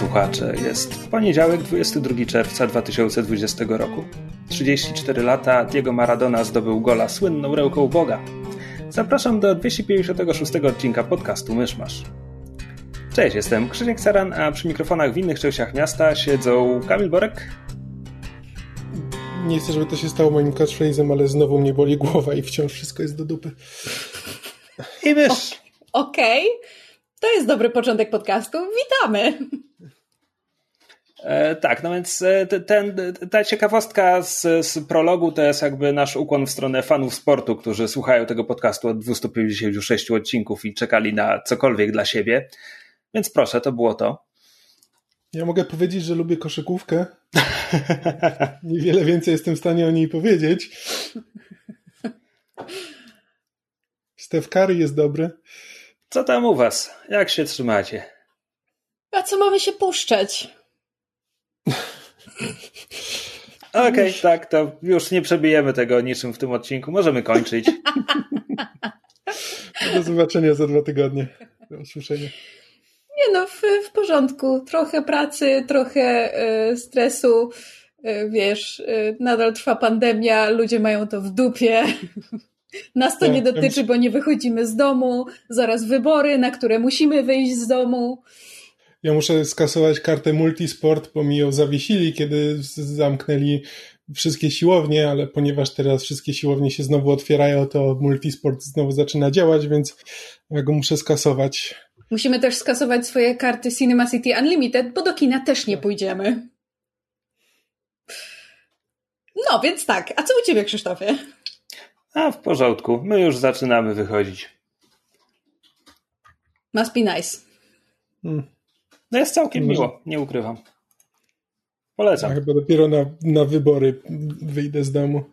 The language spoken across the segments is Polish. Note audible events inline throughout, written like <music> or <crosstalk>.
słuchacze, jest poniedziałek 22 czerwca 2020 roku. 34 lata Diego Maradona zdobył gola słynną ręką Boga. Zapraszam do 256 odcinka podcastu Myszmasz. Cześć, jestem Krzysiek Saran, a przy mikrofonach w innych częściach miasta siedzą Kamil Borek. Nie chcę, żeby to się stało moim catchphrase'em, ale znowu mnie boli głowa i wciąż wszystko jest do dupy. I mysz. Okej. Okay. To jest dobry początek podcastu. Witamy! E, tak, no więc e, ten, ta ciekawostka z, z, prologu to jest jakby nasz ukłon w stronę fanów sportu, którzy słuchają tego podcastu od 256 odcinków i czekali na cokolwiek dla siebie. Więc proszę, to było to. Ja mogę powiedzieć, że lubię koszykówkę. <laughs> Niewiele więcej jestem w stanie o niej powiedzieć. Steph Curry jest dobry. Co tam u was? Jak się trzymacie? A co mamy się puszczać? <laughs> Okej, okay, tak, to już nie przebijemy tego niczym w tym odcinku. Możemy kończyć. <laughs> Do zobaczenia za dwa tygodnie. Do usłyszenia. Nie no, w, w porządku. Trochę pracy, trochę y, stresu. Y, wiesz, y, nadal trwa pandemia, ludzie mają to w dupie. <laughs> Nas to nie dotyczy, bo nie wychodzimy z domu, zaraz wybory, na które musimy wyjść z domu. Ja muszę skasować kartę multisport, bo mi ją zawiesili, kiedy zamknęli wszystkie siłownie, ale ponieważ teraz wszystkie siłownie się znowu otwierają, to multisport znowu zaczyna działać, więc ja go muszę skasować. Musimy też skasować swoje karty Cinema City Unlimited, bo do kina też nie pójdziemy. No, więc tak. A co u ciebie, Krzysztofie? A w porządku, my już zaczynamy wychodzić. Must be nice. Hmm. No jest całkiem Może... miło, nie ukrywam. Polecam. Ja chyba dopiero na, na wybory wyjdę z domu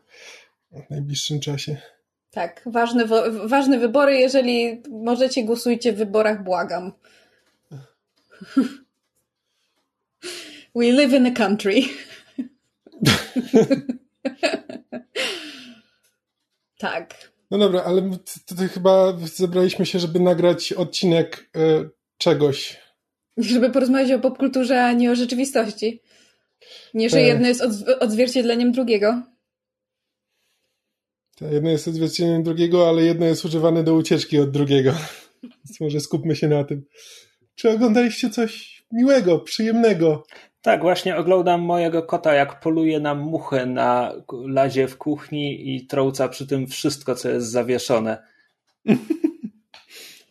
w najbliższym czasie. Tak, ważne, ważne wybory. Jeżeli możecie, głosujcie w wyborach, błagam. <laughs> We live in a country. <laughs> <laughs> Tak. No dobra, ale tutaj chyba zebraliśmy się, żeby nagrać odcinek y, czegoś. Żeby porozmawiać o popkulturze, a nie o rzeczywistości. Nie, że e... jedno jest odzwierciedleniem drugiego. Tak, jedno jest odzwierciedleniem drugiego, ale jedno jest używane do ucieczki od drugiego. <laughs> Więc może skupmy się na tym. Czy oglądaliście coś miłego, przyjemnego? Tak, właśnie oglądam mojego kota, jak poluje na muchę na lazie w kuchni i trąca przy tym wszystko, co jest zawieszone. <laughs>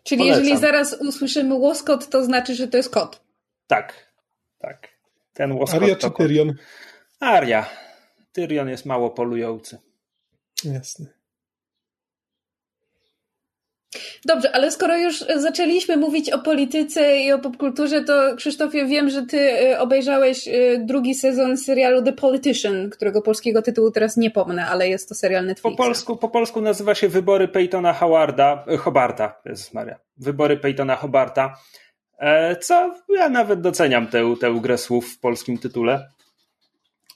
Czyli Polecam. jeżeli zaraz usłyszymy łoskot, to znaczy, że to jest kot. Tak, tak. Ten łoskot Aria czy Tyrion? Aria. Tyrion jest mało polujący. Jasne. Dobrze, ale skoro już zaczęliśmy mówić o polityce i o popkulturze, to Krzysztofie, wiem, że ty y, obejrzałeś y, drugi sezon serialu The Politician, którego polskiego tytułu teraz nie pomnę, ale jest to serial Netflixa. Po polsku, po polsku nazywa się Wybory Peytona Howarda, Hobarta, Jezus Maria. Wybory Peytona Hobarta. E, co ja nawet doceniam tę, tę grę słów w polskim tytule.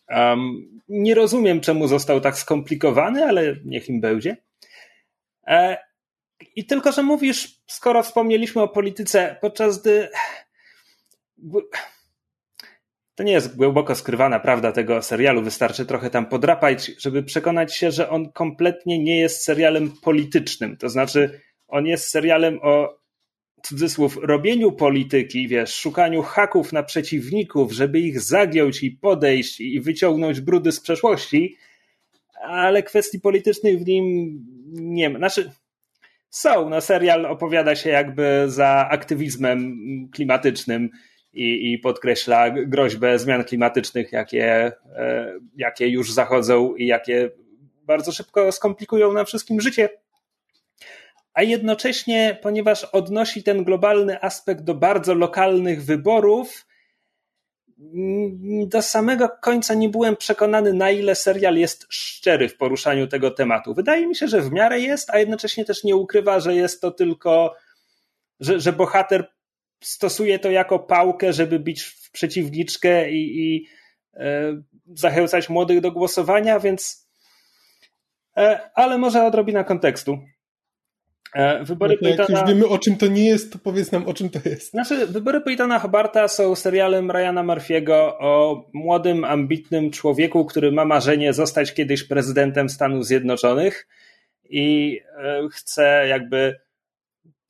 Um, nie rozumiem, czemu został tak skomplikowany, ale niech im będzie. E, i tylko, że mówisz, skoro wspomnieliśmy o polityce, podczas gdy. To nie jest głęboko skrywana prawda tego serialu, wystarczy trochę tam podrapać, żeby przekonać się, że on kompletnie nie jest serialem politycznym. To znaczy, on jest serialem o cudzysłów robieniu polityki, wiesz, szukaniu haków na przeciwników, żeby ich zagiąć i podejść i wyciągnąć brudy z przeszłości, ale kwestii politycznych w nim nie ma. Znaczy, są. No, serial opowiada się jakby za aktywizmem klimatycznym i, i podkreśla groźbę zmian klimatycznych, jakie, e, jakie już zachodzą i jakie bardzo szybko skomplikują nam wszystkim życie. A jednocześnie, ponieważ odnosi ten globalny aspekt do bardzo lokalnych wyborów, do samego końca nie byłem przekonany, na ile serial jest szczery w poruszaniu tego tematu. Wydaje mi się, że w miarę jest, a jednocześnie też nie ukrywa, że jest to tylko, że, że bohater stosuje to jako pałkę, żeby bić w przeciwniczkę i, i e, zachęcać młodych do głosowania, więc. E, ale może odrobina kontekstu. E, wybory no Peytona... Jak już wiemy o czym to nie jest, to powiedz nam o czym to jest. Znaczy, wybory Peytona Hobarta są serialem Ryana Murphy'ego o młodym, ambitnym człowieku, który ma marzenie zostać kiedyś prezydentem Stanów Zjednoczonych i e, chce jakby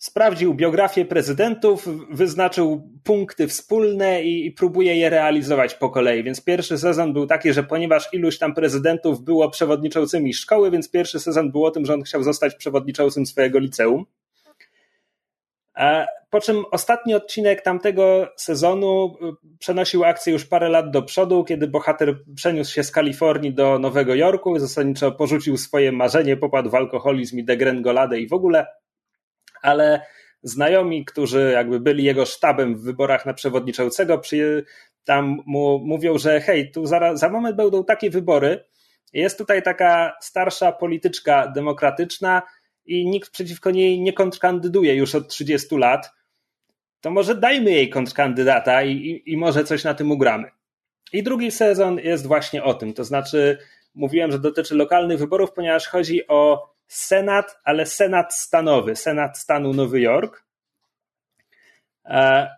sprawdził biografię prezydentów, wyznaczył punkty wspólne i, próbuje je realizować po kolei. Więc pierwszy sezon był taki, że ponieważ iluś tam prezydentów było przewodniczącymi szkoły, więc pierwszy sezon był o tym, że on chciał zostać przewodniczącym swojego liceum. Po czym ostatni odcinek tamtego sezonu y, przenosił akcję już parę lat do przodu, kiedy bohater przeniósł się z Kalifornii do Nowego Jorku, zasadniczo porzucił swoje marzenie, popadł w alkoholizm i degrengoladę i w ogóle ale znajomi, którzy jakby byli jego sztabem w wyborach na przewodniczącego, tam mu mówią, że hej, tu za, za moment będą takie wybory. Jest tutaj taka starsza polityczka demokratyczna i nikt przeciwko niej nie kontrkandyduje już od 30 lat. To może dajmy jej kontrkandydata i, i, i może coś na tym ugramy. I drugi sezon jest właśnie o tym. To znaczy, mówiłem, że dotyczy lokalnych wyborów, ponieważ chodzi o Senat, ale Senat stanowy, Senat stanu Nowy Jork. E,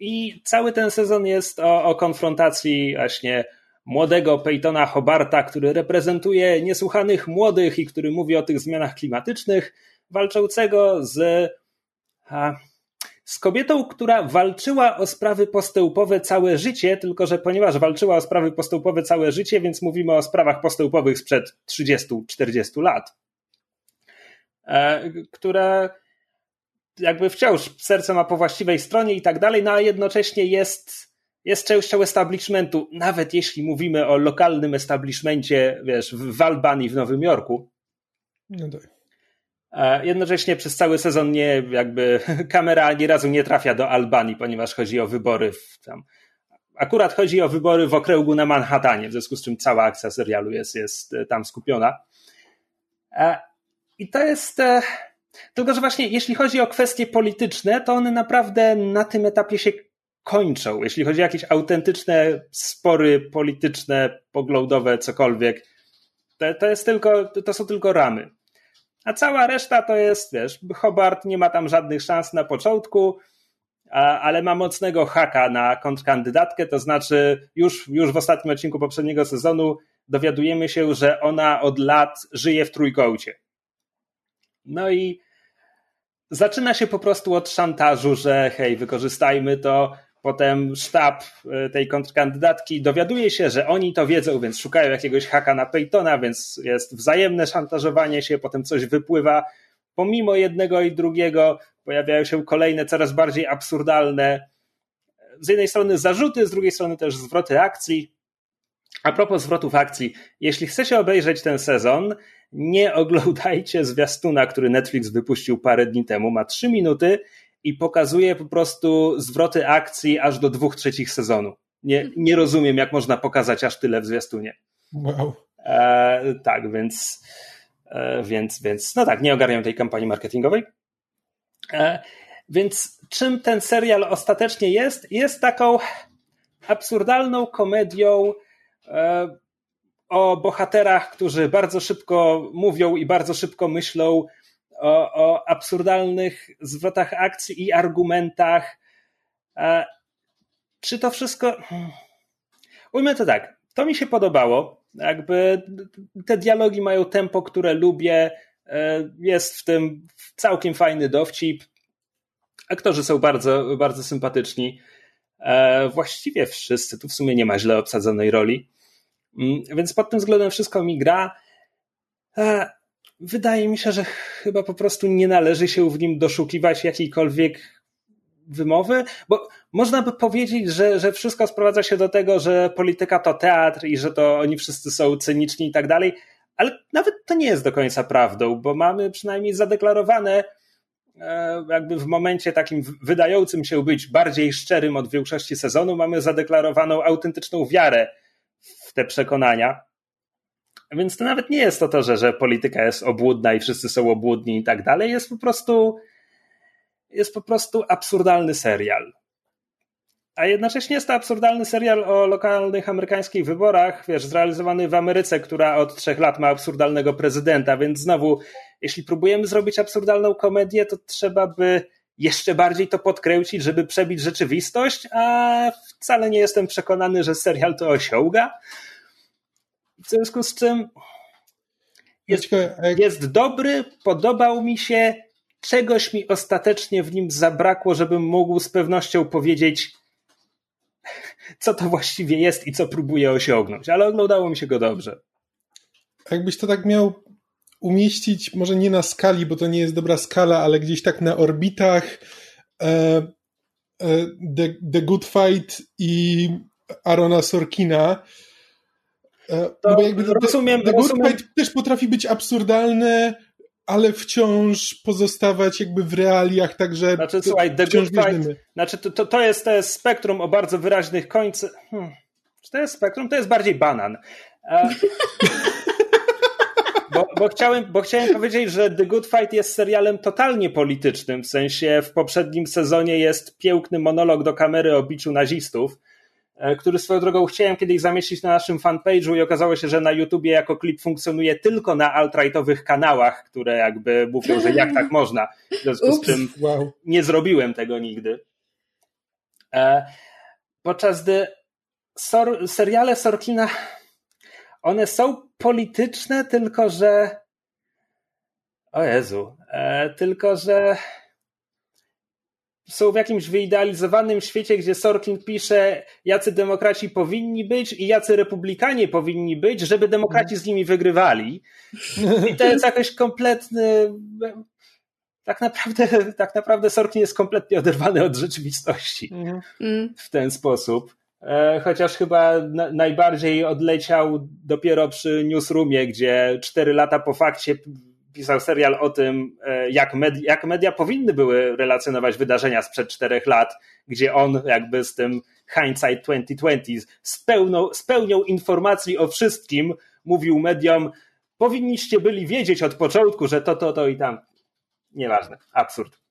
I cały ten sezon jest o, o konfrontacji właśnie młodego Peytona Hobarta, który reprezentuje niesłuchanych młodych i który mówi o tych zmianach klimatycznych, walczącego z, z kobietą, która walczyła o sprawy postępowe całe życie, tylko że ponieważ walczyła o sprawy postępowe całe życie, więc mówimy o sprawach postępowych sprzed 30-40 lat. E, które jakby wciąż serce ma po właściwej stronie i tak dalej, no a jednocześnie jest, jest częścią establishmentu, nawet jeśli mówimy o lokalnym establishmencie, wiesz, w Albanii, w Nowym Jorku. No tak. E, jednocześnie przez cały sezon nie, jakby <laughs> kamera ani razu nie trafia do Albanii, ponieważ chodzi o wybory w tam. Akurat chodzi o wybory w okręgu na Manhattanie, w związku z czym cała akcja serialu jest, jest tam skupiona. I to jest. E, tylko, że właśnie jeśli chodzi o kwestie polityczne, to one naprawdę na tym etapie się kończą. Jeśli chodzi o jakieś autentyczne spory polityczne, poglądowe, cokolwiek, to, to jest tylko, to są tylko ramy. A cała reszta to jest, wiesz, Hobart nie ma tam żadnych szans na początku, ale ma mocnego haka na kontrkandydatkę, to znaczy już, już w ostatnim odcinku poprzedniego sezonu dowiadujemy się, że ona od lat żyje w trójkącie. No i zaczyna się po prostu od szantażu, że hej, wykorzystajmy to. Potem sztab e, tej kontrkandydatki dowiaduje się, że oni to wiedzą, więc szukają jakiegoś haka na Peytona, więc jest wzajemne szantażowanie się, potem coś wypływa. Pomimo jednego i drugiego pojawiają się kolejne, coraz bardziej absurdalne, z jednej strony zarzuty, z drugiej strony też zwroty akcji. A propos zwrotów akcji, jeśli chcecie obejrzeć ten sezon, nie oglądajcie zwiastuna, który Netflix wypuścił parę dni temu. Ma trzy minuty i pokazuje po prostu zwroty akcji aż do dwóch trzecich sezonu. Nie, nie rozumiem, jak można pokazać aż tyle w zwiastunie. Wow. E, tak, więc, e, więc, więc, no tak, nie ogarniam tej kampanii marketingowej. E, więc czym ten serial ostatecznie jest? Jest taką absurdalną komedią e, o bohaterach, którzy bardzo szybko mówią i bardzo szybko myślą o, o absurdalnych zwrotach akcji i argumentach. Czy to wszystko. Ujmę to tak. To mi się podobało. Jakby te dialogi mają tempo, które lubię. E, jest w tym całkiem fajny dowcip. Aktorzy są bardzo, bardzo sympatyczni. E, właściwie wszyscy. Tu w sumie nie ma źle obsadzonej roli. Mm, więc pod tym względem wszystko mi gra. E, wydaje mi się, że chyba po prostu nie należy się w nim doszukiwać jakiejkolwiek wymowy, bo można by powiedzieć, że, że wszystko sprowadza się do tego, że polityka to teatr i że to oni wszyscy są cyniczni i tak dalej, ale nawet to nie jest do końca prawdą, bo mamy przynajmniej zadeklarowane e, jakby w momencie takim wydającym się być bardziej szczerym od większości sezonu, mamy zadeklarowaną autentyczną wiarę te przekonania. Więc to nawet nie jest to, to że, że polityka jest obłudna i wszyscy są obłudni i tak dalej. Jest po prostu jest po prostu absurdalny serial. A jednocześnie jest to absurdalny serial o lokalnych amerykańskich wyborach, wiesz, zrealizowany w Ameryce, która od trzech lat ma absurdalnego prezydenta, więc znowu, jeśli próbujemy zrobić absurdalną komedię, to trzeba by jeszcze bardziej to podkręcić, żeby przebić rzeczywistość, a wcale nie jestem przekonany, że serial to osiąga. W związku z czym jest, jest dobry, podobał mi się, czegoś mi ostatecznie w nim zabrakło, żebym mógł z pewnością powiedzieć, co to właściwie jest i co próbuje osiągnąć, ale oglądało mi się go dobrze. Jakbyś to tak miał umieścić, może nie na skali, bo to nie jest dobra skala, ale gdzieś tak na orbitach e, e, The, The Good Fight i Arona Sorkina. E, no bo jakby rozumiem, The Good rozumiem. Fight też potrafi być absurdalne, ale wciąż pozostawać jakby w realiach, także znaczy, słuchaj, The Good Fight, znaczy to, to, to, jest, to jest spektrum o bardzo wyraźnych końcach. Hmm. Czy to jest spektrum? To jest bardziej banan. E... <laughs> Bo, bo, chciałem, bo chciałem powiedzieć, że The Good Fight jest serialem totalnie politycznym, w sensie w poprzednim sezonie jest piękny monolog do kamery o biciu nazistów, E, który swoją drogą chciałem kiedyś zamieścić na naszym fanpage'u i okazało się, że na YouTubie jako klip funkcjonuje tylko na alt-rightowych kanałach, które jakby mówią, że jak tak można. W związku Ups. z czym wow. nie zrobiłem tego nigdy. E, podczas gdy sor, seriale Sorkina one są polityczne, tylko że o Jezu, e, tylko że są w jakimś wyidealizowanym świecie, gdzie Sorkin pisze, jacy demokraci powinni być i jacy republikanie powinni być, żeby demokraci z nimi wygrywali. I to jest jakoś kompletny. Tak naprawdę, tak naprawdę Sorkin jest kompletnie oderwany od rzeczywistości mhm. w ten sposób. E, chociaż chyba najbardziej odleciał dopiero przy Newsroomie, gdzie cztery lata po fakcie pisał serial o tym, e, jak media, jak media powinny były relacjonować wydarzenia sprzed czterech lat, gdzie on jakby z tym hindsight 2020 z z pełnią informacji o wszystkim mówił mediom, powinniście byli wiedzieć od początku, że to, to, to i tam. Nieważne, absurd.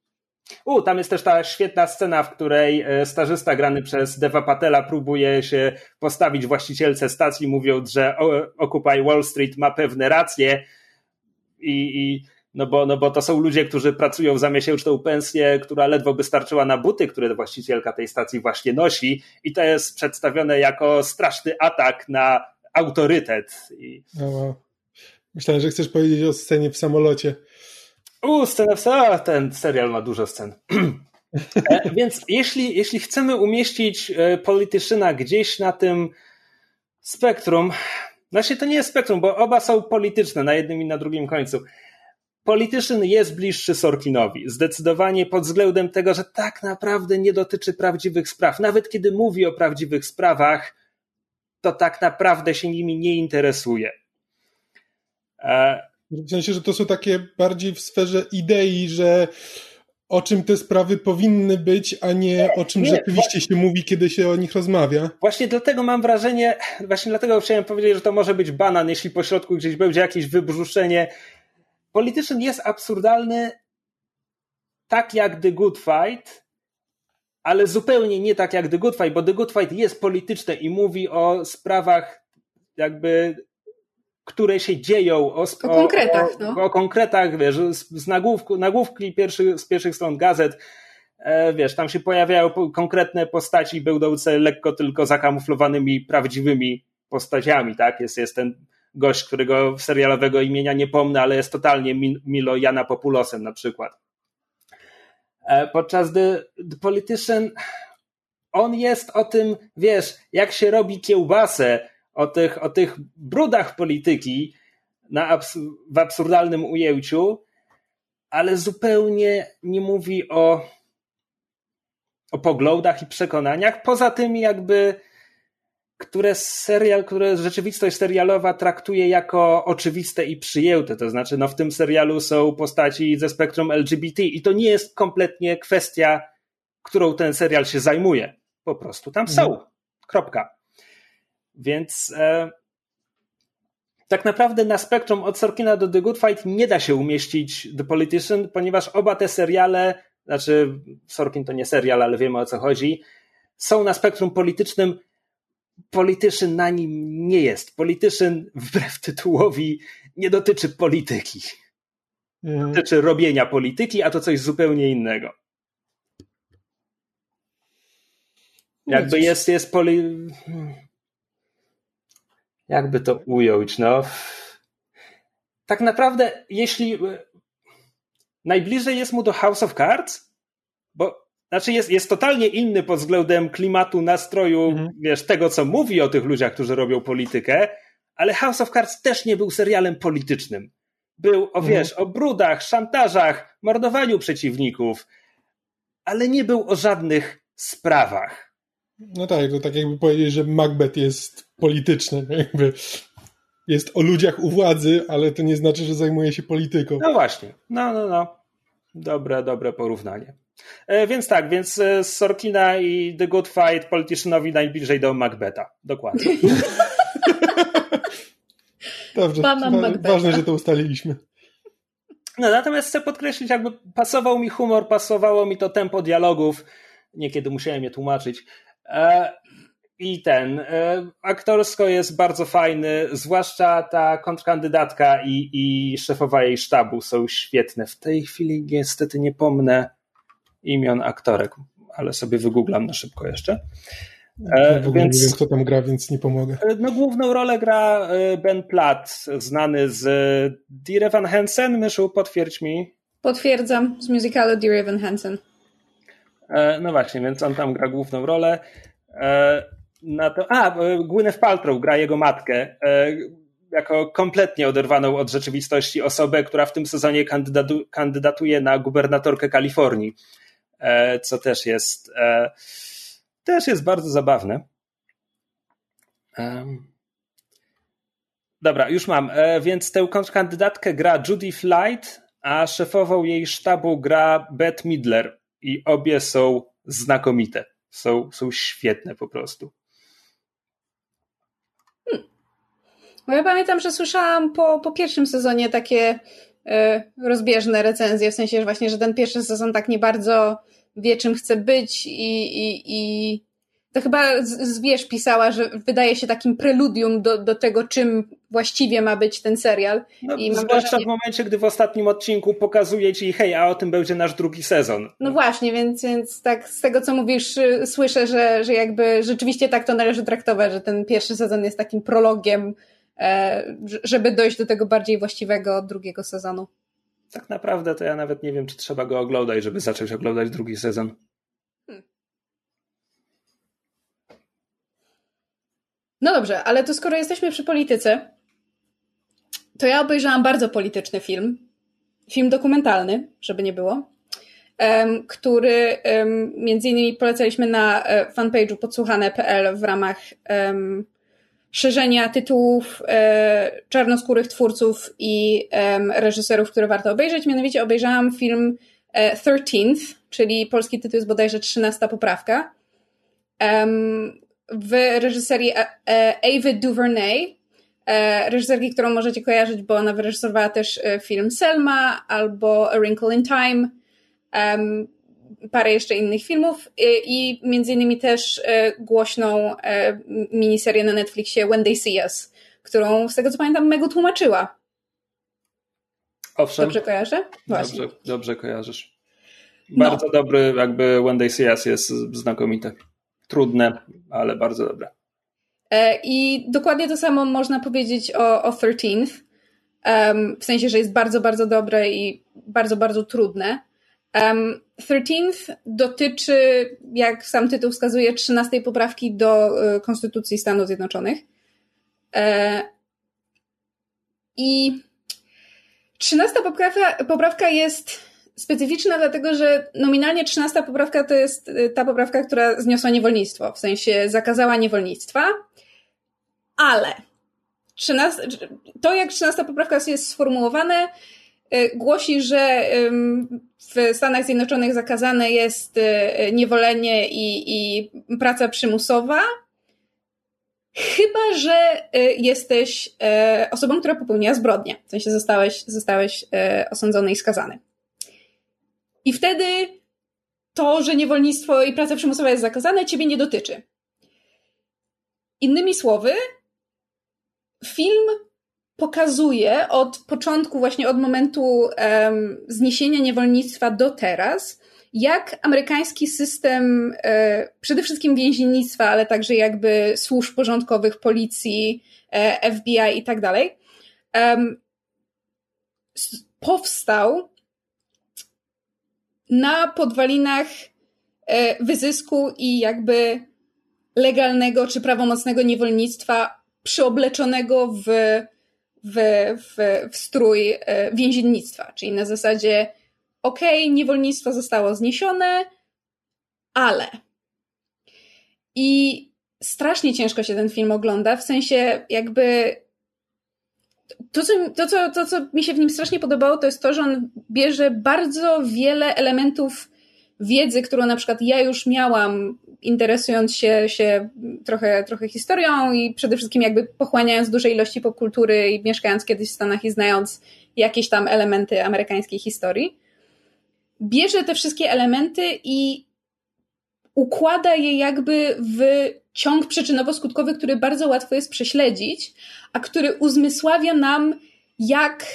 U, tam jest też ta świetna scena, w której e, stażysta grany przez Deva Patela próbuje się postawić właścicielce stacji, mówiąc, że Occupy Wall Street ma pewne racje, i, i no bo, no bo to są ludzie, którzy pracują za miesięczną pensję, która ledwo by starczyła na buty, które właścicielka tej stacji właśnie nosi i to jest przedstawione jako straszny atak na autorytet. I... No, Myślałem, że chcesz powiedzieć o scenie w samolocie. U, scena. Ten serial ma dużo scen. <clears throat> E, więc jeśli, jeśli chcemy umieścić e, Polityczyna gdzieś na tym spektrum, Właśnie to nie jest spektrum, bo oba są polityczne na jednym i na drugim końcu. Polityczny jest bliższy Sorkinowi, zdecydowanie pod względem tego, że tak naprawdę nie dotyczy prawdziwych spraw. Nawet kiedy mówi o prawdziwych sprawach, to tak naprawdę się nimi nie interesuje. E... W sensie, że to są takie bardziej w sferze idei, że o czym te sprawy powinny być, a nie o czym nie, rzeczywiście właśnie, się mówi, kiedy się o nich rozmawia. Właśnie dlatego mam wrażenie, właśnie dlatego chciałem powiedzieć, że to może być banan, jeśli po środku gdzieś będzie jakieś wybrzuszenie. Polityczny jest absurdalny tak jak The Good Fight, ale zupełnie nie tak jak The Good Fight, bo The Good Fight jest polityczne i mówi o sprawach jakby które się dzieją, o, o konkretach, o, no. o, konkretach, wiesz, z nagłówku, nagłówki pierwszy, z pierwszych stron gazet, e, wiesz, tam się pojawiają konkretne postaci będące lekko tylko zakamuflowanymi prawdziwymi postaciami, tak? Jest, jest ten gość, którego serialowego imienia nie pomnę, ale jest totalnie Milo Jana Populosem na przykład. E, podczas The, The Politician on jest o tym, wiesz, jak się robi kiełbasę, o tych, o tych brudach polityki na abs w absurdalnym ujęciu, ale zupełnie nie mówi o, o poglądach i przekonaniach, poza tymi jakby które serial, które rzeczywistość serialowa traktuje jako oczywiste i przyjęte. To znaczy, no w tym serialu są postaci ze spektrum LGBT i to nie jest kompletnie kwestia, którą ten serial się zajmuje. Po prostu tam są. Mhm. Kropka. Więc e, tak naprawdę na spektrum od Sorkina do The Good Fight nie da się umieścić The Politician, ponieważ oba te seriale, znaczy Sorkin to nie serial, ale wiemy o co chodzi, są na spektrum politycznym. Politician na nim nie jest. Politician, wbrew tytułowi, nie dotyczy polityki. Mhm. Dotyczy robienia polityki, a to coś zupełnie innego. Jakby jest, jest poli jakby to ująć, no. Tak naprawdę, jeśli najbliżej jest mu do House of Cards, bo znaczy jest, jest totalnie inny pod względem klimatu, nastroju, mhm. wiesz, tego, co mówi o tych ludziach, którzy robią politykę, ale House of Cards też nie był serialem politycznym. Był, o mhm. wiesz, o brudach, szantażach, mordowaniu przeciwników, ale nie był o żadnych sprawach. No tak, to tak jakby powiedzieć, że Macbeth jest polityczny, jakby jest o ludziach u władzy, ale to nie znaczy, że zajmuje się polityką. No właśnie, no, no, no. Dobre, dobre porównanie. E, więc tak, więc e, Sorkina i The Good Fight Politicianowi najbliżej do Macbeta. Dokładnie. <laughs> Dobrze, ważne, że to ustaliliśmy. No, natomiast chcę podkreślić, jakby pasował mi humor, pasowało mi to tempo dialogów. Niekiedy musiałem je tłumaczyć. E, I ten, e, aktorsko jest bardzo fajny, zwłaszcza ta kontrkandydatka i, i szefowa jej sztabu są świetne. W tej chwili niestety nie pomnę imion aktorek, ale sobie wygooglam na szybko jeszcze. E, ja więc, nie wiem, kto tam gra, więc nie pomogę. No, główną rolę gra Ben Platt, znany z Dear Evan Hansen. Myszu, potwierdź mi. Potwierdzam, z musicalu Dear Evan Hansen. E, no właśnie, więc on tam gra główną rolę. E, na to, a, e, Gwyneth Paltrow gra jego matkę jako kompletnie oderwaną od rzeczywistości osobę, która w tym sezonie kandydatu, kandydatuje na gubernatorkę Kalifornii, co też jest też jest bardzo zabawne. Dobra, już mam. Więc tę kandydatkę gra Judy Flight, a szefową jej sztabu gra Beth Midler i obie są znakomite. Są, są świetne po prostu. Hmm. Ja pamiętam, że słyszałam po, po pierwszym sezonie takie y, rozbieżne recenzje, w sensie że właśnie, że ten pierwszy sezon tak nie bardzo wie, czym chce być i, i, i to chyba Zwierz pisała, że wydaje się takim preludium do, do tego, czym właściwie ma być ten serial. No, I zwłaszcza wrażenie... w momencie, gdy w ostatnim odcinku pokazuje ci, hej, a o tym będzie nasz drugi sezon. No właśnie, więc, więc tak z tego, co mówisz, y, słyszę, że, że jakby rzeczywiście tak to należy traktować, że ten pierwszy sezon jest takim prologiem, e, żeby dojść do tego bardziej właściwego drugiego sezonu. Tak naprawdę to ja nawet nie wiem, czy trzeba go oglądać, żeby zacząć oglądać drugi sezon. No dobrze, ale to skoro jesteśmy przy polityce, to ja obejrzałam bardzo polityczny film. Film dokumentalny, żeby nie było, który między innymi polecaliśmy na um, fanpage'u podsłuchane.pl w ramach szerzenia tytułów e, czarnoskórych twórców i reżyserów, które warto obejrzeć. Mianowicie obejrzałam film e, 13th, czyli polski tytuł jest bodajże 13 poprawka w reżyserii Ava e, DuVernay, e, reżyserki, którą możecie kojarzyć, bo ona wyreżyserowała też e, film Selma albo A Wrinkle in Time, parę jeszcze innych filmów i między innymi też głośną miniserię na Netflixie When They See Us, którą z tego co pamiętam Megu tłumaczyła. Owszem. Dobrze kojarzę? Właśnie. Dobrze, dobrze kojarzysz. Bardzo no. dobry, jakby When They See Us jest znakomite. Trudne, ale bardzo dobre. E, I dokładnie to samo można powiedzieć o, o 13th. Um, w sensie, że jest bardzo, bardzo dobre i bardzo, bardzo trudne. Um, 13th dotyczy, jak sam tytuł wskazuje, 13 poprawki do y, Konstytucji Stanów Zjednoczonych. E, I 13 poprawka, poprawka jest specyficzna, dlatego że nominalnie 13 poprawka to jest y, ta poprawka, która zniosła niewolnictwo, w sensie zakazała niewolnictwa. Ale 13, to, jak 13 poprawka jest sformułowane, y, głosi, że w Stanach Zjednoczonych zakazane jest y, niewolenie i, i praca przymusowa, chyba że jesteś osobą, która popełniła zbrodnię. W sensie zostałeś, zostałeś osądzony i skazany. I wtedy to, że niewolnictwo i praca przymusowa jest zakazane, ciebie nie dotyczy. Innymi słowy, film pokazuje od początku, właśnie od momentu um, zniesienia niewolnictwa do teraz, jak amerykański system e, przede wszystkim więziennictwa, ale także jakby służb porządkowych, policji, e, FBI i tak dalej, powstał na podwalinach e, wyzysku i jakby legalnego czy prawomocnego niewolnictwa przyobleczonego w, w, w, w strój e, więziennictwa. Czyli na zasadzie, okej, okay, niewolnictwo zostało zniesione, ale. I strasznie ciężko się ten film ogląda, w sensie jakby. To co, to, co, to, co mi się w nim strasznie podobało, to jest to, że on bierze bardzo wiele elementów wiedzy, którą na przykład ja już miałam, interesując się, się trochę, trochę historią i przede wszystkim jakby pochłaniając duże ilości popkultury i mieszkając kiedyś w Stanach i znając jakieś tam elementy amerykańskiej historii, bierze te wszystkie elementy i układa je jakby w ciąg przyczynowo-skutkowy, który bardzo łatwo jest prześledzić, a który uzmysławia nam, jak,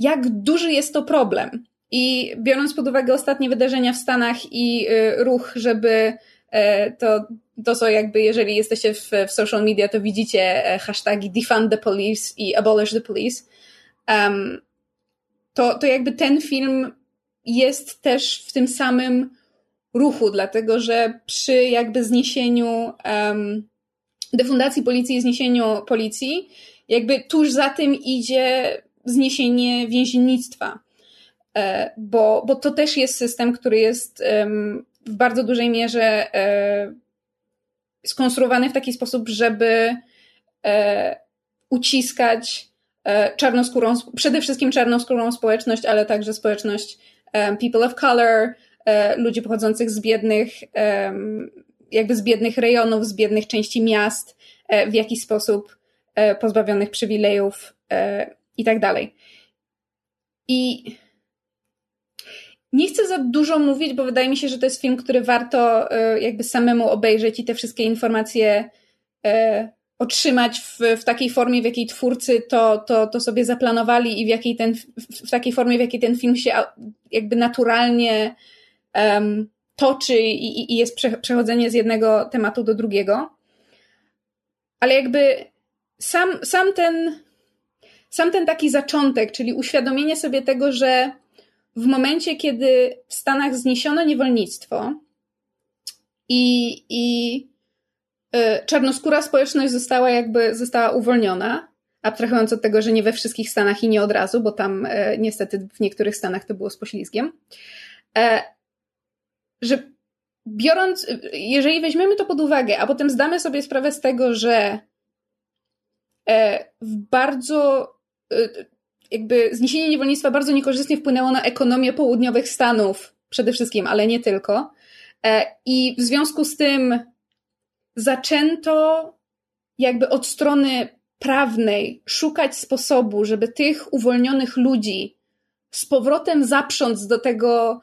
jak duży jest to problem. I biorąc pod uwagę ostatnie wydarzenia w Stanach i y, ruch, żeby e, to, to co jakby, jeżeli jesteście w, w social media, to widzicie e, hashtagi defund the police i abolish the police, um, to, to jakby ten film jest też w tym samym ruchu, dlatego że przy jakby zniesieniu um, defundacji policji i zniesieniu policji, jakby tuż za tym idzie zniesienie więziennictwa. E, bo, bo to też jest system, który jest w bardzo dużej mierze e, skonstruowany w taki sposób, żeby e, uciskać czarnoskórą, przede wszystkim czarnoskórą społeczność, ale także społeczność people of color, ludzi pochodzących z biednych, jakby z biednych rejonów, z biednych części miast, w jakiś sposób pozbawionych przywilejów i tak dalej. I nie chcę za dużo mówić, bo wydaje mi się, że to jest film, który warto e, jakby samemu obejrzeć i te wszystkie informacje e, otrzymać w, w takiej formie, w jakiej twórcy to, to, to sobie zaplanowali i w, jakiej ten, w takiej formie, w jakiej ten film się jakby naturalnie toczy i, i jest przechodzenie z jednego tematu do drugiego. Ale jakby sam, sam ten sam ten taki zaczątek, czyli uświadomienie sobie tego, że w momencie, kiedy w Stanach zniesiono niewolnictwo i, i y, czarnoskóra społeczność została jakby została uwolniona, abstrahując od tego, że nie we wszystkich Stanach i nie od razu, bo tam y, niestety w niektórych Stanach to było z poślizgiem, e, że biorąc, jeżeli weźmiemy to pod uwagę, a potem zdamy sobie sprawę z tego, że e, w bardzo jakby zniesienie niewolnictwa bardzo niekorzystnie wpłynęło na ekonomię południowych Stanów, przede wszystkim, ale nie tylko. E, I w związku z tym zaczęto jakby od strony prawnej szukać sposobu, żeby tych uwolnionych ludzi z powrotem zaprząc do tego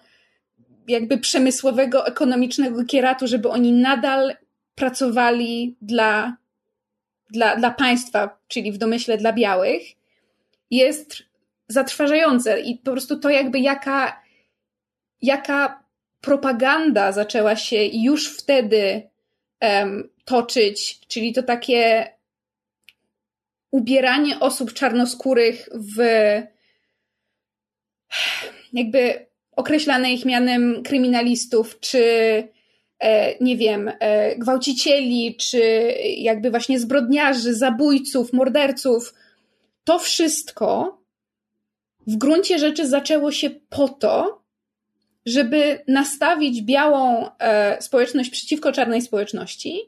jakby przemysłowego, ekonomicznego kieratu, żeby oni nadal pracowali dla, dla, dla państwa, czyli w domyśle dla białych jest zatrważające. I po prostu to jakby jaka, jaka propaganda zaczęła się już wtedy um, toczyć, czyli to takie ubieranie osób czarnoskórych w jakby określane ich mianem kryminalistów, czy e, nie wiem, e, gwałcicieli, czy jakby właśnie zbrodniarzy, zabójców, morderców, to wszystko w gruncie rzeczy zaczęło się po to, żeby nastawić białą e, społeczność przeciwko czarnej społeczności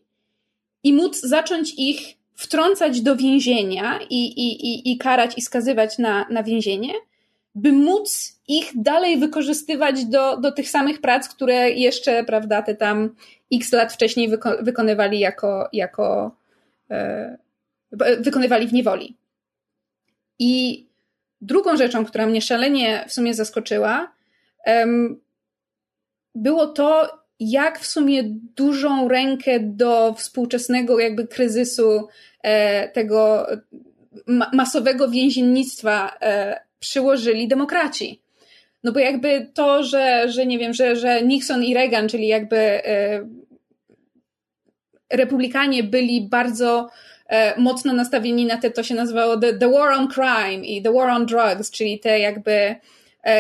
i móc zacząć ich wtrącać do więzienia i, i, i, i karać i skazywać na, na więzienie, by móc ich dalej wykorzystywać do, do tych samych prac, które jeszcze, prawda, te tam x lat wcześniej wyko wykonywali jako, jako e, wykonywali w niewoli. I drugą rzeczą, która mnie szalenie w sumie zaskoczyła, było to, jak w sumie dużą rękę do współczesnego jakby kryzysu e, tego masowego więziennictwa e, przyłożyli demokraci. No bo jakby to, że, że nie wiem, że, że Nixon i Reagan, czyli jakby e, republikanie byli bardzo mocno nastawieni na te, to się nazywało the, the War on Crime i The War on Drugs, czyli te jakby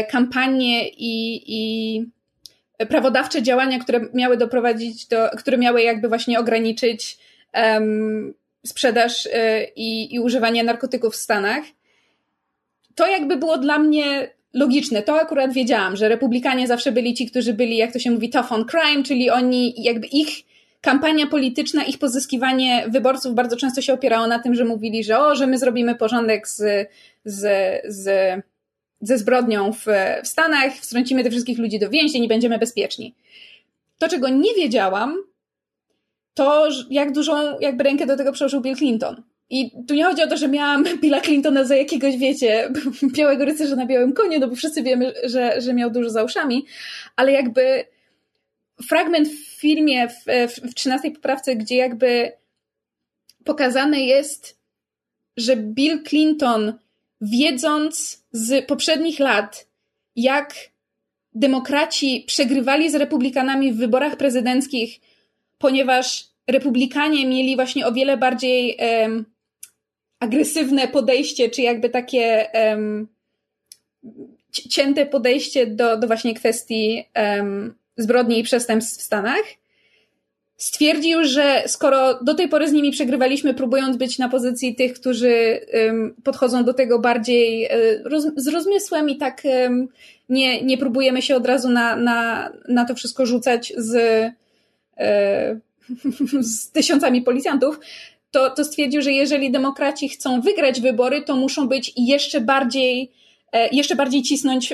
kampanie i, i prawodawcze działania, które miały doprowadzić do, które miały jakby właśnie ograniczyć um, sprzedaż y, i, i używanie narkotyków w Stanach, to jakby było dla mnie logiczne. To akurat wiedziałam, że republikanie zawsze byli ci, którzy byli, jak to się mówi, tough on crime, czyli oni, jakby ich kampania polityczna, ich pozyskiwanie wyborców bardzo często się opierało na tym, że mówili, że o, że my zrobimy porządek z, z, z ze zbrodnią w, w Stanach, wstrącimy tych wszystkich ludzi do więzień i będziemy bezpieczni. To, czego nie wiedziałam, to jak dużą jakby rękę do tego przełożył Bill Clinton. I tu nie chodzi o to, że miałam <laughs> Billa Clintona za jakiegoś, wiecie, <laughs> białego rycerza na białym koniu, no bo wszyscy wiemy, że, że miał dużo za uszami, ale jakby fragment w filmie, w, w, w 13 poprawce, gdzie jakby pokazane jest, że Bill Clinton wiedząc z poprzednich lat, jak demokraci przegrywali z republikanami w wyborach prezydenckich, ponieważ republikanie mieli właśnie o wiele bardziej agresywne podejście, czy jakby takie um, cięte podejście do, do właśnie kwestii um, zbrodni i przestępstw w Stanach stwierdził, że skoro do tej pory z nimi przegrywaliśmy, próbując być na pozycji tych, którzy um, podchodzą do tego bardziej e, roz, z rozmysłem i tak nie, nie próbujemy się od razu na, na, na to wszystko rzucać z, e, <laughs> z tysiącami policjantów, to, to stwierdził, że jeżeli demokraci chcą wygrać wybory, to muszą być jeszcze bardziej e, jeszcze bardziej cisnąć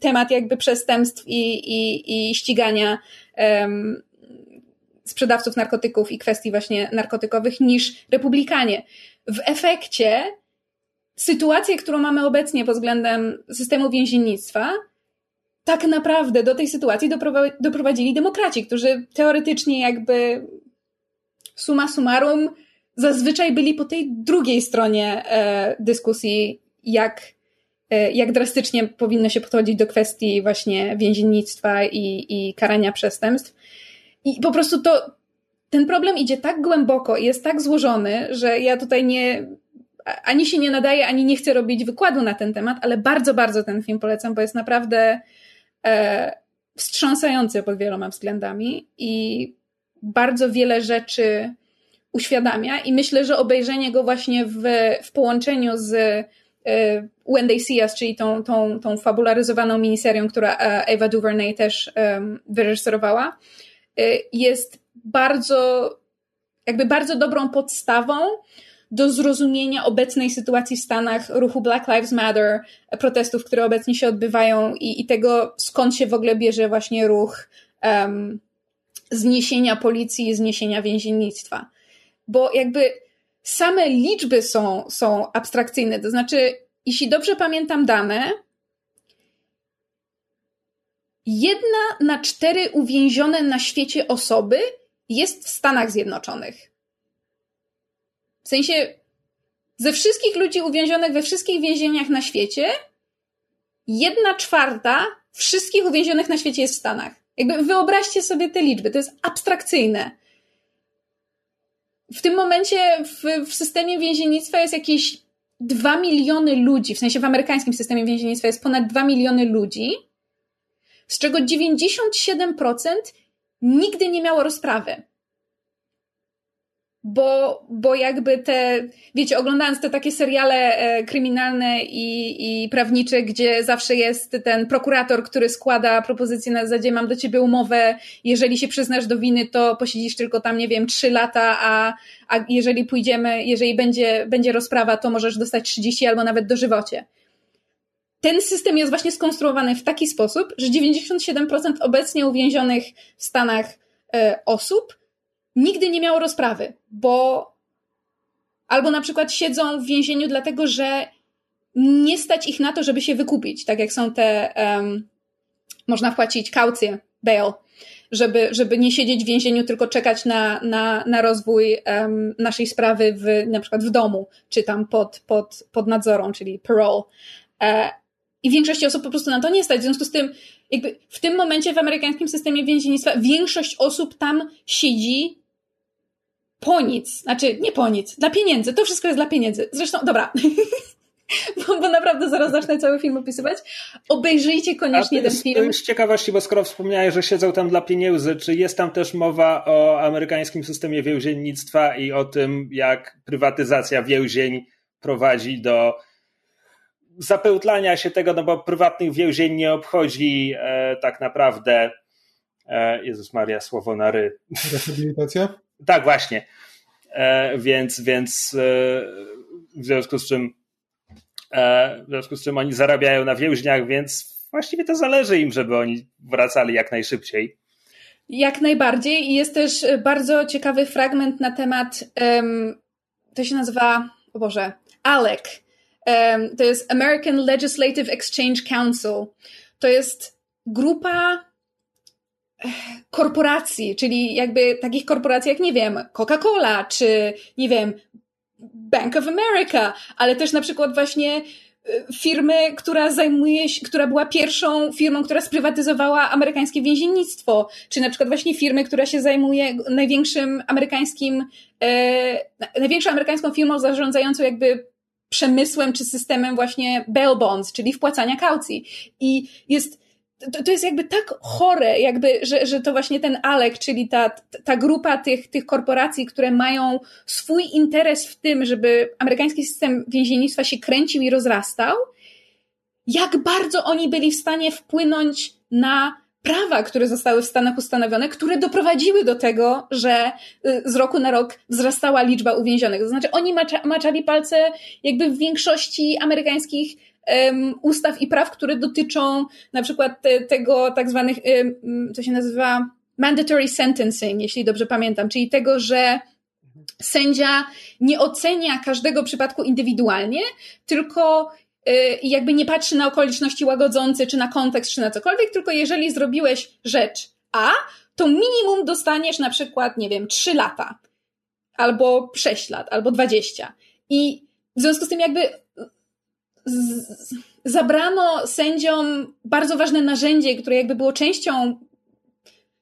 temat jakby przestępstw i, i, i ścigania um, sprzedawców narkotyków i kwestii właśnie narkotykowych niż republikanie. W efekcie sytuację, którą mamy obecnie pod względem systemu więziennictwa, tak naprawdę do tej sytuacji doprowadzili demokraci, którzy teoretycznie jakby suma summarum zazwyczaj byli po tej drugiej stronie e, dyskusji, jak, e, jak drastycznie powinno się podchodzić do kwestii właśnie więziennictwa i, i karania przestępstw. I po prostu to, ten problem idzie tak głęboko i jest tak złożony, że ja tutaj nie, ani się nie nadaję, ani nie chcę robić wykładu na ten temat, ale bardzo, bardzo ten film polecam, bo jest naprawdę e, wstrząsający pod wieloma względami i bardzo wiele rzeczy uświadamia i myślę, że obejrzenie go właśnie w, w połączeniu z e, When They See Us, czyli tą, tą, tą fabularyzowaną miniserią, która Ava DuVernay też wyreżyserowała, Y, jest bardzo, jakby bardzo dobrą podstawą do zrozumienia obecnej sytuacji w Stanach, ruchu Black Lives Matter, protestów, które obecnie się odbywają i, i tego, skąd się w ogóle bierze właśnie ruch um, zniesienia policji, zniesienia więziennictwa. Bo jakby same liczby są, są abstrakcyjne, to znaczy, jeśli dobrze pamiętam dane, jedna na cztery uwięzione na świecie osoby jest w Stanach Zjednoczonych. W sensie, ze wszystkich ludzi uwięzionych we wszystkich więzieniach na świecie, jedna czwarta wszystkich uwięzionych na świecie jest w Stanach. Jakby wyobraźcie sobie te liczby, to jest abstrakcyjne. W tym momencie w, w systemie więziennictwa jest jakieś 2 miliony ludzi, w sensie w amerykańskim systemie więziennictwa jest ponad 2 miliony ludzi, z czego 97% nigdy nie miało rozprawy. Bo, bo jakby te, wiecie, oglądając te takie seriale e, kryminalne i, i prawnicze, gdzie zawsze jest ten prokurator, który składa propozycję na zasadzie mam do ciebie umowę, jeżeli się przyznasz do winy, to posiedzisz tylko tam, nie wiem, trzy lata, a, a jeżeli pójdziemy, jeżeli będzie, będzie rozprawa, to możesz dostać 30 albo nawet dożywocie. Ten system jest właśnie skonstruowany w taki sposób, że 97% obecnie uwięzionych w Stanach e, osób nigdy nie miało rozprawy, bo albo na przykład siedzą w więzieniu dlatego, że nie stać ich na to, żeby się wykupić, tak jak są te, um, można wpłacić kaucję, bail, żeby, żeby nie siedzieć w więzieniu, tylko czekać na, na, na rozwój um, naszej sprawy w, na przykład w domu, czy tam pod, pod, pod nadzorą, czyli parole. E, I większości osób po prostu na to nie stać. W związku z tym, jakby w tym momencie w amerykańskim systemie więziennictwa większość osób tam siedzi po nic, znaczy nie po nic, dla pieniędzy, to wszystko jest dla pieniędzy. Zresztą, dobra, <laughs> bo, bo, naprawdę zaraz zacznę cały film opisywać. Obejrzyjcie koniecznie ten film. Z ciekawości, bo skoro wspomniałeś, że siedzą tam dla pieniędzy, czy jest tam też mowa o amerykańskim systemie więziennictwa i o tym, jak prywatyzacja więzień prowadzi do zapełtlania się tego, no bo prywatnych więzień nie obchodzi e, tak naprawdę e, Jezus Maria, słowo na ry. Rehabilitacja? Tak, właśnie. E, więc, więc e, w związku z czym e, w związku z czym oni zarabiają na więźniach, więc właściwie to zależy im, żeby oni wracali jak najszybciej. Jak najbardziej. I jest też bardzo ciekawy fragment na temat, um, to się nazywa, o Boże, ALEC. Um, to jest American Legislative Exchange Council. To jest grupa korporacji, czyli jakby takich korporacji jak, nie wiem, Coca-Cola, czy, nie wiem, Bank of America, ale też na przykład właśnie y, firmy, która zajmuje się, która była pierwszą firmą, która sprywatyzowała amerykańskie więziennictwo, czy na przykład właśnie firmy, która się zajmuje największym amerykańskim, e, największą amerykańską firmą zarządzającą jakby przemysłem czy systemem właśnie bail bonds, czyli wpłacania kaucji. I jest to, to jest jakby tak chore, jakby, że, że to właśnie ten Alek, czyli ta, ta grupa tych, tych korporacji, które mają swój interes w tym, żeby amerykański system więziennictwa się kręcił i rozrastał, jak bardzo oni byli w stanie wpłynąć na prawa, które zostały w Stanach ustanowione, które doprowadziły do tego, że y, z roku na rok wzrastała liczba uwięzionych. To znaczy, oni macza, maczali palce jakby w większości amerykańskich um, ustaw i praw, które dotyczą na przykład te, tego tak zwanych, um, co się nazywa mandatory sentencing, jeśli dobrze pamiętam, czyli tego, że sędzia nie ocenia każdego przypadku indywidualnie, tylko y, jakby nie patrzy na okoliczności łagodzące, czy na kontekst, czy na cokolwiek, tylko jeżeli zrobiłeś rzecz A, to minimum dostaniesz na przykład, nie wiem, 3 lata, albo 6 lat, albo 20. I w związku z tym jakby zabrano sędziom bardzo ważne narzędzie, które jakby było częścią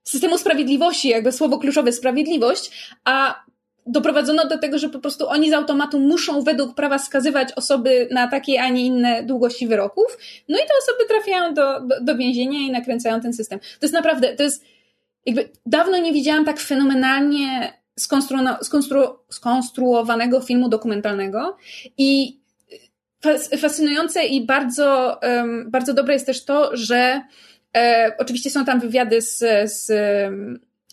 systemu sprawiedliwości, jakby słowo kluczowe sprawiedliwość, a doprowadzono do tego, że po prostu oni z automatu muszą według prawa skazywać osoby na takie, a nie inne długości wyroków. No i te osoby trafiają do, do, do więzienia i nakręcają ten system. To jest naprawdę, to jest jakby dawno nie widziałam tak fenomenalnie skonstru- skonstru- skonstruowanego filmu dokumentalnego i fascynujące i bardzo, bardzo dobre jest też to, że e, oczywiście są tam wywiady z, z,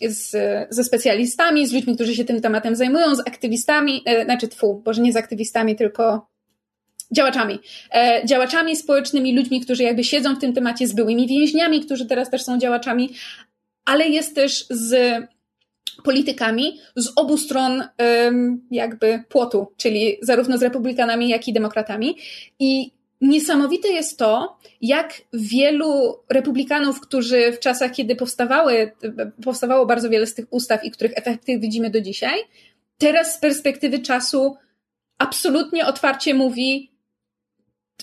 z, ze specjalistami, z ludźmi, którzy się tym tematem zajmują, z aktywistami, e, znaczy tfu, może nie z aktywistami, tylko działaczami. E, działaczami społecznymi, ludźmi, którzy jakby siedzą w tym temacie, z byłymi więźniami, którzy teraz też są działaczami, ale jest też z politykami z obu stron jakby płotu, czyli zarówno z republikanami, jak i demokratami. I niesamowite jest to, jak wielu republikanów, którzy w czasach, kiedy powstawały, powstawało bardzo wiele z tych ustaw i których efekty widzimy do dzisiaj, teraz z perspektywy czasu absolutnie otwarcie mówi: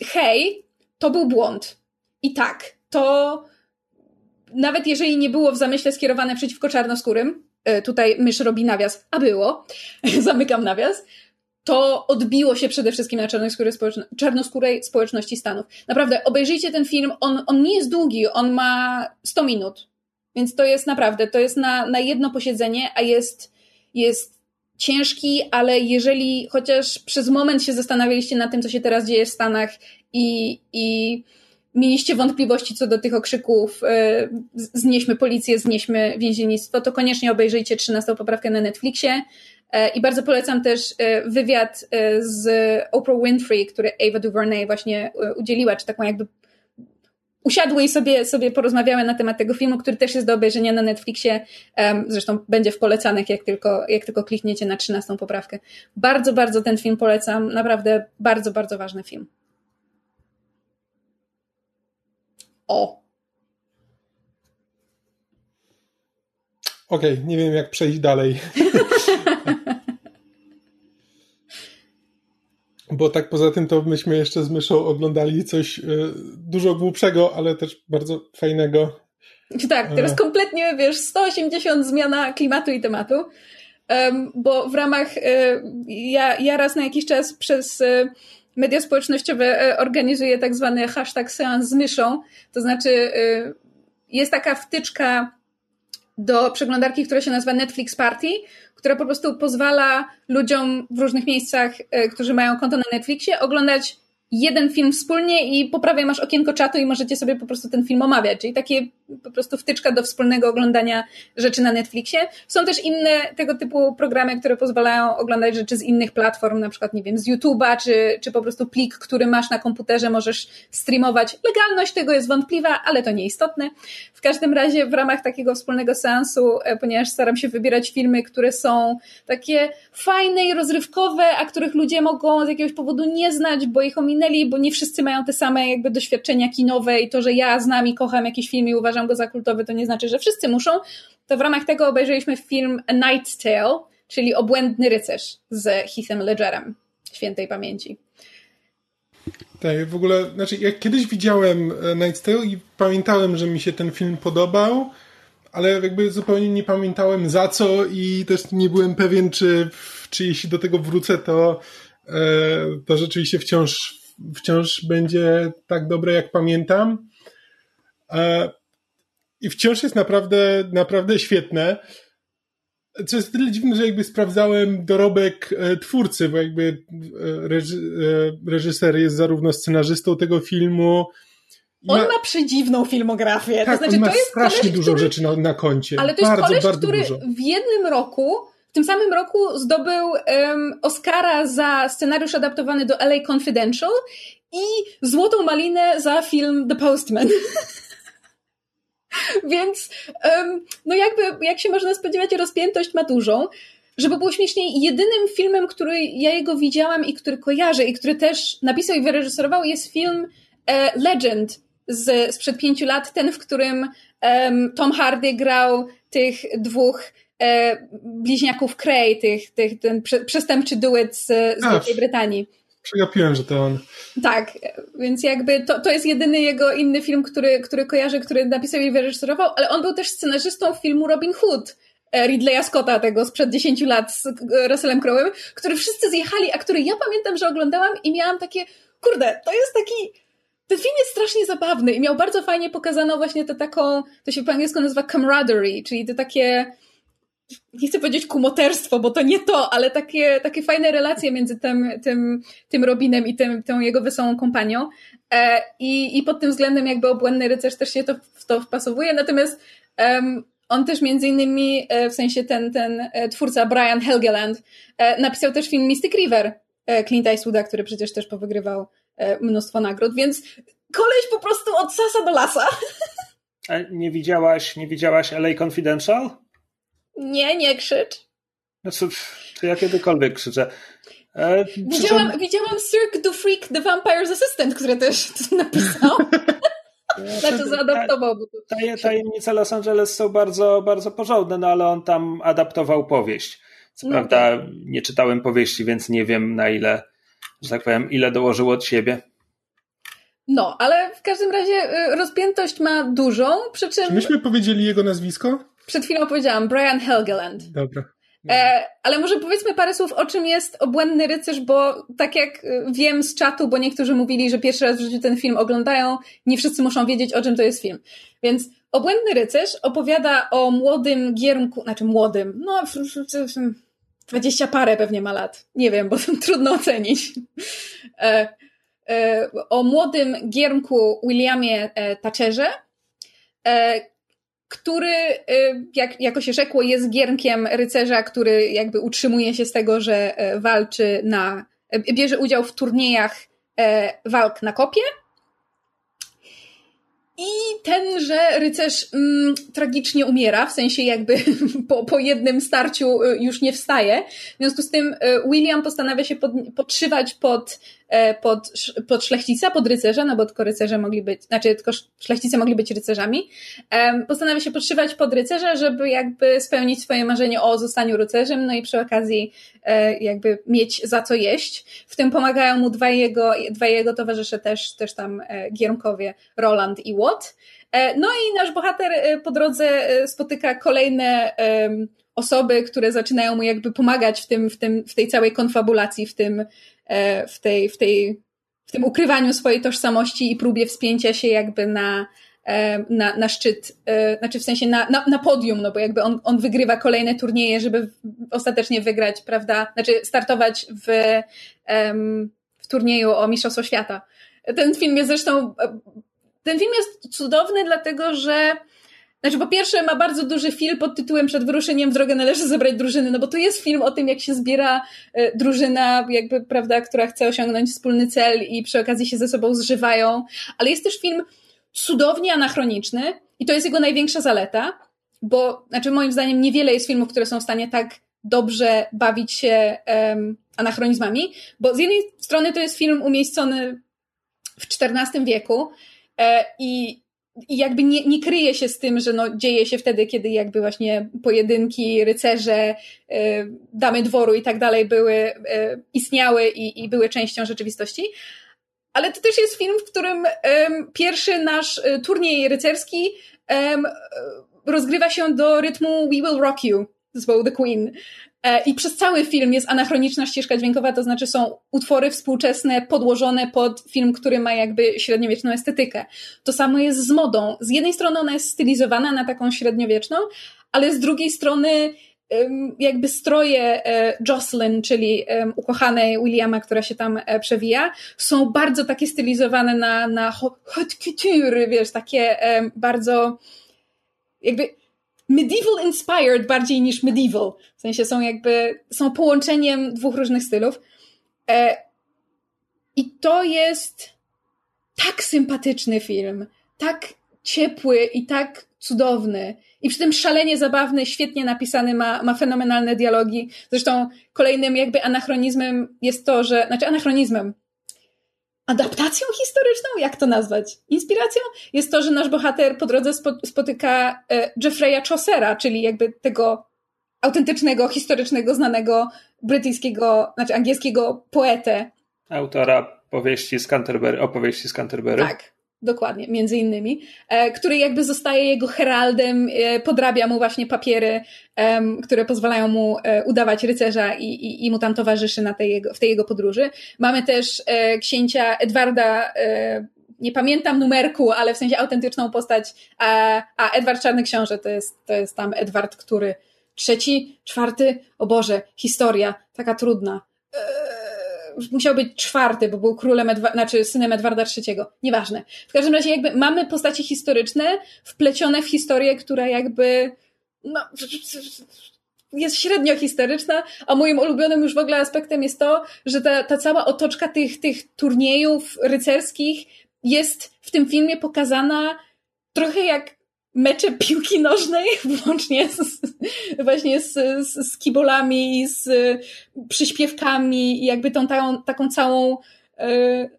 hej, to był błąd. I tak, to nawet jeżeli nie było w zamyśle skierowane przeciwko czarnoskórym, tutaj mysz robi nawias, a było, <laughs> zamykam nawias, to odbiło się przede wszystkim na czarnoskórej, społeczno czarnoskórej społeczności Stanów. Naprawdę, obejrzyjcie ten film, on, on nie jest długi, on ma 100 minut, więc to jest naprawdę, to jest na, na jedno posiedzenie, a jest, jest ciężki, ale jeżeli chociaż przez moment się zastanawialiście nad tym, co się teraz dzieje w Stanach i, i mieliście wątpliwości co do tych okrzyków e, znieśmy policję, znieśmy więziennictwo, to koniecznie obejrzyjcie 13 poprawkę na Netflixie. E, I bardzo polecam też e, wywiad z Oprah Winfrey, który Ava DuVernay właśnie udzieliła, czy taką jakby usiadły i sobie, sobie porozmawiały na temat tego filmu, który też jest do obejrzenia na Netflixie. Zresztą będzie w polecanych, jak tylko, jak tylko klikniecie na 13 poprawkę. Bardzo, bardzo ten film polecam. Naprawdę bardzo, bardzo ważny film. O. Okej, okay, nie wiem jak przejść dalej. <laughs> Bo tak poza tym to myśmy jeszcze z myszą oglądali coś y, dużo głupszego, ale też bardzo fajnego. Tak, teraz e. kompletnie, wiesz, 180 zmiana klimatu i tematu. Um, bo w ramach, y, ja, ja raz na jakiś czas przez y, media społecznościowe e, organizuje tak zwany hashtag seans z myszą, to znaczy e, jest taka wtyczka do przeglądarki, która się nazywa Netflix Party, która po prostu pozwala ludziom w różnych miejscach, e, którzy mają konto na Netflixie, oglądać jeden film wspólnie i poprawia masz okienko czatu i możecie sobie po prostu ten film omawiać. Czyli takie po prostu wtyczka do wspólnego oglądania rzeczy na Netflixie. Są też inne tego typu programy, które pozwalają oglądać rzeczy z innych platform, na przykład, nie wiem, z YouTube'a, czy, czy po prostu plik, który masz na komputerze, możesz streamować. Legalność tego jest wątpliwa, ale to nieistotne. W każdym razie w ramach takiego wspólnego seansu, e, ponieważ staram się wybierać filmy, które są takie fajne i rozrywkowe, a których ludzie mogą z jakiegoś powodu nie znać, bo ich ominęli, bo nie wszyscy mają te same jakby doświadczenia kinowe i to, że ja znam i kocham jakiś film i uważam go za kultowy, to nie znaczy, że wszyscy muszą. To w ramach tego obejrzeliśmy film A Knight's Tale, czyli Obłędny Rycerz z Heathem Ledgerem, świętej pamięci. Tak, w ogóle, znaczy jak kiedyś widziałem Knight's Tale i pamiętałem, że mi się ten film podobał, ale jakby zupełnie nie pamiętałem za co i też nie byłem pewien, czy, czy jeśli do tego wrócę, to, e, to rzeczywiście wciąż, wciąż będzie tak dobre, jak pamiętam. E, I wciąż jest naprawdę, naprawdę świetne. Co jest tyle dziwne, że jakby sprawdzałem dorobek e, twórcy, bo jakby reżyser jest zarówno scenarzystą tego filmu, on ma, ma przedziwną filmografię. Tak, to znaczy, on ma to jest strasznie koleś, dużo który, rzeczy na, na koncie. Ale to jest bardzo, koleś, bardzo który dużo. w jednym roku, w tym samym roku zdobył um, Oscara za scenariusz adaptowany do LA Confidential i Złotą Malinę za film The Postman. <laughs> <laughs> Więc no jakby, jak się można spodziewać, rozpiętość ma dużą. Żeby było śmieszniej, jedynym filmem, który ja jego widziałam i który kojarzę i który też napisał i wyreżyserował jest film e, Legend z, sprzed pięciu lat, ten, w którym Tom Hardy grał tych dwóch e, bliźniaków Cray, tych, tych, ten prze, przestępczy duet z, z Wielkiej Brytanii. Przegapiłem, że to on. Tak, więc jakby to, to jest jedyny jego inny film, który, który kojarzę, który napisał i wyreżyserował, ale on był też scenarzystą filmu Robin Hood. E, Ridleya Scotta, tego sprzed 10 lat z Russellem Crowe'em, który wszyscy zjechali, a który ja pamiętam, że oglądałam i miałam takie, kurde, to jest taki ten film jest strasznie zabawny i miał bardzo fajnie pokazano właśnie tę taką, to się po angielsku nazywa camaraderie, czyli te takie, nie chcę powiedzieć kumoterstwo, bo to nie to, ale takie, takie fajne relacje między tym, tym, tym Robinem i tym, tą jego wesołą kompanią. E, i, I pod tym względem jakby obłędny rycerz też się to, w to wpasowuje, natomiast um, on też między innymi, e, w sensie ten, ten e, twórca Brian Helgeland, e, napisał też film Mystic River Clint Eastwooda, który przecież też powygrywał E, mnóstwo nagród, więc koleś po prostu od sasa do lasa. A nie widziałaś, nie widziałaś LA Confidential? Nie, nie krzycz. Znaczy, to ja kiedykolwiek krzyczę. E, widziałam, czym... widziałam Cirque du Freak The Vampire's Assistant, który też <laughs> napisał. znaczy zaadaptował. Bo to... Tajemnice Los Angeles są bardzo, bardzo porządne, no ale on tam adaptował powieść. Co no prawda tak. nie czytałem powieści, więc nie wiem na ile że tak powiem, ile dołożył od siebie. No, ale w każdym razie y, rozpiętość ma dużą, przy czym... Czy myśmy powiedzieli jego nazwisko? Przed chwilą powiedziałam, Brian Helgeland. Dobra. E, ale może powiedzmy parę słów, o czym jest Obłędny Rycerz, bo tak jak y, wiem z czatu, bo niektórzy mówili, że pierwszy raz w życiu ten film oglądają, nie wszyscy muszą wiedzieć, o czym to jest film. Więc Obłędny Rycerz opowiada o młodym giermku, znaczy młodym, no dwadzieścia parę pewnie ma lat. Nie wiem, bo <laughs> trudno ocenić. E, e, o młodym giermku Williamie e, Thatcherze, który, jak, jako się rzekło, jest giermkiem rycerza, który jakby utrzymuje się z tego, że walczy na, bierze udział w turniejach walk na kopie i tenże rycerz mm, tragicznie umiera, w sensie jakby <laughs> po, po jednym starciu y, już nie wstaje. W związku z tym y, William postanawia się pod, podszywać pod E, pod, pod szlachcica, pod rycerza, no bo tylko rycerze mogli być, znaczy tylko szlachcice mogli być rycerzami, postanawia się podszywać pod rycerza, żeby jakby spełnić swoje marzenie o zostaniu rycerzem, no i przy okazji e, jakby mieć za co jeść. W tym pomagają mu dwa jego, dwa jego towarzysze też, też tam e, giermkowie, Roland i Watt. No i nasz bohater po drodze spotyka kolejne osoby, które zaczynają mu jakby pomagać w tym, w tym, w tej całej konfabulacji, w tym, E, w tej, w tej, w tym ukrywaniu swojej tożsamości i próbie wspięcia się jakby na, e, na, na szczyt, e, znaczy w sensie na, na, na podium, no bo jakby on, on wygrywa kolejne turnieje, żeby ostatecznie wygrać, prawda, znaczy startować w, w turnieju o Mistrzostwo Świata. Ten film jest zresztą, ten film jest cudowny, dlatego że znaczy, po pierwsze, ma bardzo duży film pod tytułem Przed wyruszeniem w drogę należy zebrać drużyny, no bo to jest film o tym, jak się zbiera e, drużyna, jakby, prawda, która chce osiągnąć wspólny cel i przy okazji się ze sobą zżywają. Ale jest też film cudownie anachroniczny i to jest jego największa zaleta, bo, znaczy, moim zdaniem, niewiele jest filmów, które są w stanie tak dobrze bawić się anachronizmami, bo z jednej strony to jest film umiejscony w XIV wieku e, i i jakby nie, nie kryje się z tym, że no, dzieje się wtedy, kiedy jakby właśnie pojedynki, rycerze, y, damy dworu i tak dalej były, y, istniały i, i były częścią rzeczywistości. Ale to też jest film, w którym y, pierwszy nasz y, turniej rycerski rozgrywa się do rytmu We Will Rock You z The Queen. E, I przez cały film jest anachroniczna ścieżka dźwiękowa, to znaczy są utwory współczesne podłożone pod film, który ma jakby średniowieczną estetykę. To samo jest z modą. Z jednej strony ona jest stylizowana na taką średniowieczną, ale z drugiej strony jakby stroje e, Jocelyn, czyli ukochanej Williama, która się tam e, przewija, są bardzo takie stylizowane na, na haute couture, wiesz, takie bardzo jakby medieval inspired bardziej niż medieval. W sensie są jakby, są połączeniem dwóch różnych stylów. E, I to jest tak sympatyczny film, tak ciepły i tak cudowny. I przy tym szalenie zabawny, świetnie napisany, ma, ma fenomenalne dialogi. Zresztą kolejnym jakby anachronizmem jest to, że, znaczy anachronizmem, adaptacją historyczną, jak to nazwać? Inspiracją? Jest to, że nasz bohater po drodze spotyka e, Jeffreya Chaucera, czyli jakby tego autentycznego, historycznego, znanego brytyjskiego, znaczy angielskiego poetę. Autora powieści z Canterbury, opowieści z Canterbury. Tak. Dokładnie, między innymi, e, który jakby zostaje jego heraldem, e, podrabia mu właśnie papiery, które pozwalają mu e, udawać rycerza i, i, i mu tam towarzyszy na tej jego, w tej jego podróży. Mamy też księcia Edwarda, nie pamiętam numerku, ale w sensie autentyczną postać, a, a Edward Czarny Książę to jest, to jest tam Edward, który trzeci, czwarty, o Boże, historia, taka trudna musiał być czwarty, bo był królem, Edwa znaczy synem Edwarda III. Nieważne. W każdym razie jakby mamy postacie historyczne wplecione w historię, która jakby no, jest średnio historyczna, a moim ulubionym już w ogóle aspektem jest to, że ta, ta cała otoczka tych, tych turniejów rycerskich jest w tym filmie pokazana trochę jak mecze piłki nożnej, <laughs> włącznie z, właśnie z, z, z kibolami z przyśpiewkami i jakby tą taką, taką całą e,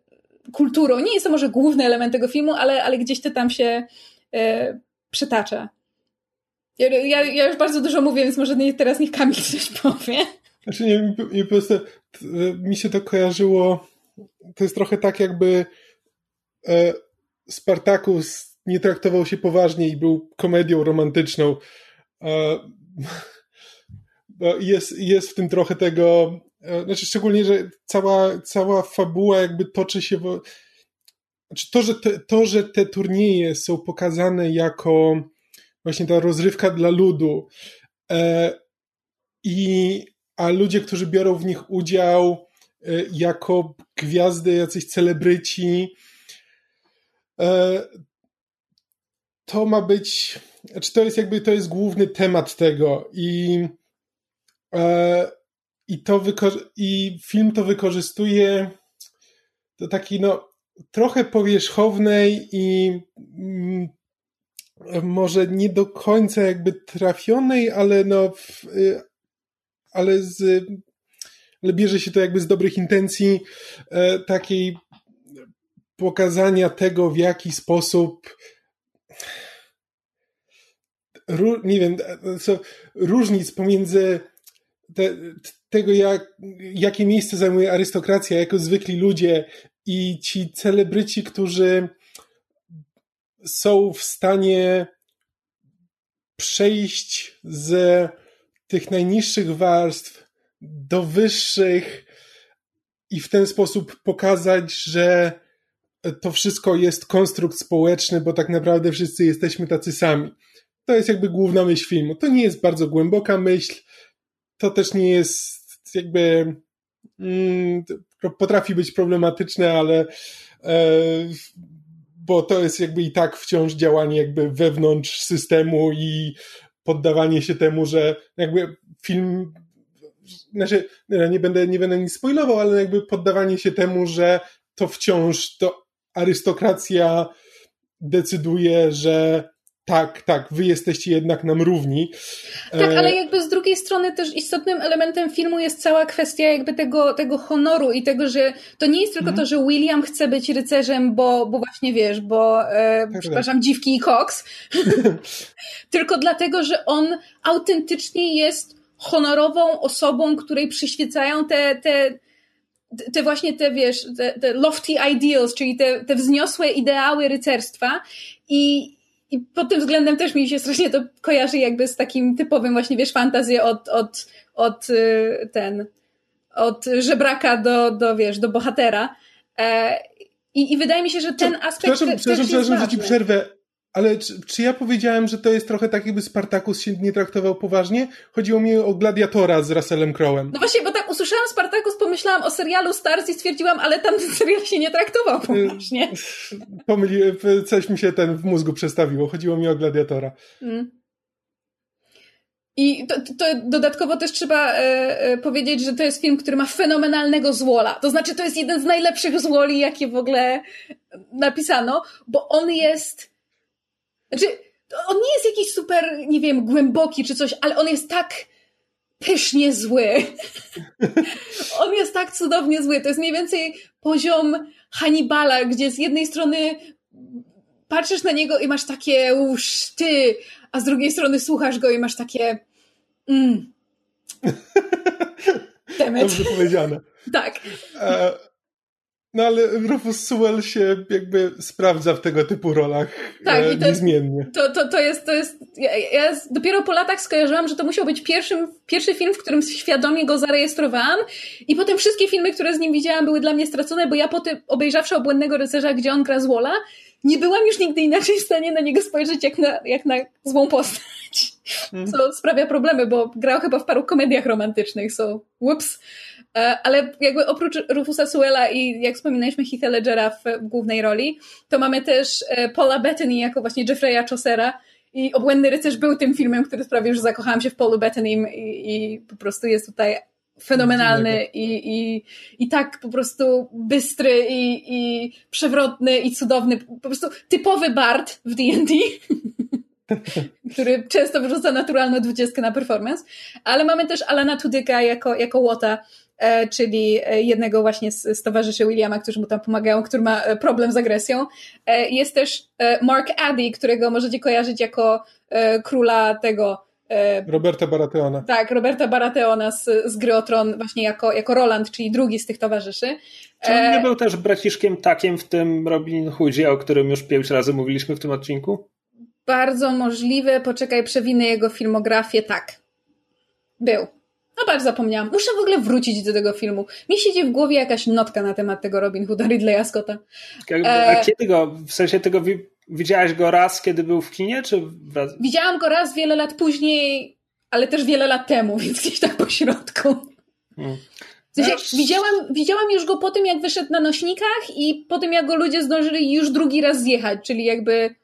kulturą. Nie jest to może główny element tego filmu, ale, ale gdzieś to tam się e, przytacza. Ja, ja, ja, już bardzo dużo mówię, więc może nie, teraz niech Kamil coś powie. Znaczy nie, po prostu mi się to kojarzyło, to jest trochę tak jakby e, Spartacus nie traktował się poważnie i był komedią romantyczną. Jest, jest w tym trochę tego, e, znaczy szczególnie, że cała, cała fabuła jakby toczy się w, znaczy to, że te, to, że te turnieje są pokazane jako właśnie ta rozrywka dla ludu e, i a ludzie, którzy biorą w nich udział jako gwiazdy, jacyś celebryci, to ma być, znaczy to jest jakby, to jest główny temat tego i i to i film to wykorzystuje do takiej no trochę powierzchownej i mm, może nie do końca jakby trafionej, ale no w, y, ale z ale bierze się to jakby z dobrych intencji e, takiej pokazania tego, w jaki sposób nie wiem, co, różnic pomiędzy te, tego, jak, jakie miejsce zajmuje arystokracja jako zwykli ludzie i ci celebryci, którzy są w stanie przejść z tych najniższych warstw do wyższych i w ten sposób pokazać, że to wszystko jest konstrukt społeczny, bo tak naprawdę wszyscy jesteśmy tacy sami. To jest jakby główna myśl filmu. To nie jest bardzo głęboka myśl, to też nie jest jakby mm, potrafi być problematyczne, ale e, bo to jest jakby i tak wciąż działanie jakby wewnątrz systemu i poddawanie się temu, że jakby film znaczy, nie będę, nie będę nic spoilował, ale jakby poddawanie się temu, że to wciąż to arystokracja decyduje, że tak, tak, wy jesteście jednak nam równi. Tak, ale jakby z drugiej strony też istotnym elementem filmu jest cała kwestia jakby tego, tego honoru i tego, że to nie jest tylko mm. to, że William chce być rycerzem, bo, bo właśnie wiesz, bo e, tak, przepraszam, tak. dziwki i koks, <laughs> tylko dlatego, że on autentycznie jest honorową osobą, której przyświecają te, te te właśnie te, wiesz, te, te lofty ideals, czyli te, te wzniosłe ideały rycerstwa i, i pod tym względem też mi się strasznie to kojarzy jakby z takim typowym właśnie, wiesz, fantazję od, od, od y, ten, od żebraka do, do wiesz, do bohatera. E, i, I wydaje mi się, że ten aspekt. Przepraszam, przepraszam, przepraszam że ci przerwę, ale czy, czy, ja powiedziałem, że to jest trochę tak, jakby Spartacus się nie traktował poważnie? Chodziło mi o Gladiatora z Russellem Crowe'em. No właśnie, bo tak usłyszałam Spartacus, pomyślałam o serialu Stars i stwierdziłam, ale tam ten serial się nie traktował poważnie. Pomyli, coś mi się ten w mózgu przestawiło. Chodziło mi o Gladiatora. Mm. I to, to, dodatkowo też trzeba e, e, powiedzieć, że to jest film, który ma fenomenalnego złola. To znaczy, to jest jeden z najlepszych złoli, jakie w ogóle napisano, bo on jest znaczy, on nie jest jakiś super, nie wiem, głęboki czy coś, ale on jest tak pysznie zły. <laughs> on jest tak cudownie zły. To jest mniej więcej poziom Hannibala, gdzie z jednej strony patrzysz na niego i masz takie uż ty, a z drugiej strony słuchasz go i masz takie mm. <laughs> Dobrze powiedziane. <laughs> tak. E, no ale Rufus Sewell się jakby sprawdza w tego typu rolach tak, e, i to niezmiennie. To, to, to jest, to jest ja, ja, dopiero po latach skojarzyłam, że to musiał być pierwszym, pierwszy film, w którym świadomie go zarejestrowałam i potem wszystkie filmy, które z nim widziałam były dla mnie stracone, bo ja potem obejrzawszy Obłędnego Rycerza, gdzie on gra Zwola, nie byłam już nigdy inaczej w stanie na niego spojrzeć jak na, jak na złą postać. Mm. Co sprawia problemy, bo grał chyba w paru komediach romantycznych, so whoops. E, ale jakby oprócz Rufusa Sewella i jak wspominaliśmy Heath'a Ledgera w, głównej roli, to mamy też e, Paula Bettany jako właśnie Jeffrey'a Chaucera i Obłędny Rycerz był tym filmem, który sprawił, że zakochałam się w Paulu Bettany i, i po prostu jest tutaj fenomenalny i, i, i tak po prostu bystry i, i przewrotny i cudowny, po prostu typowy Bart w D&D. <laughs> który często wyrzuca naturalną dwudziestkę na performance, ale mamy też Alana Tudyka jako, jako Łota, czyli e, jednego właśnie z, z towarzyszy Williama, którzy mu tam pomagają, który ma e, problem z agresją. E, jest też e, Mark Addy, którego możecie kojarzyć jako e, króla tego Roberta Baratheona. Tak, Roberta Baratheona z, z gry o Tron właśnie jako, jako Roland, czyli drugi z tych towarzyszy. Czy on nie był też braciszkiem takiem w tym Robin Hoodzie, o którym już pięć razy mówiliśmy w tym odcinku? Bardzo możliwe, poczekaj, przewinę jego filmografię, tak. Był. No bardzo zapomniałam. Muszę w ogóle wrócić do tego filmu. Mi siedzi w głowie jakaś notka na temat tego Robin Hooda Ridleya Scotta. A e... kiedy go, w sensie tego widziałaś go raz, kiedy był w kinie, czy Widziałam go raz wiele lat później, ale też wiele lat temu, <laughs> więc gdzieś tak po środku. Hmm. W sensie, widziałam, widziałam już go po tym, jak wyszedł na nośnikach i po tym, jak go ludzie zdążyli już drugi raz zjechać, czyli jakby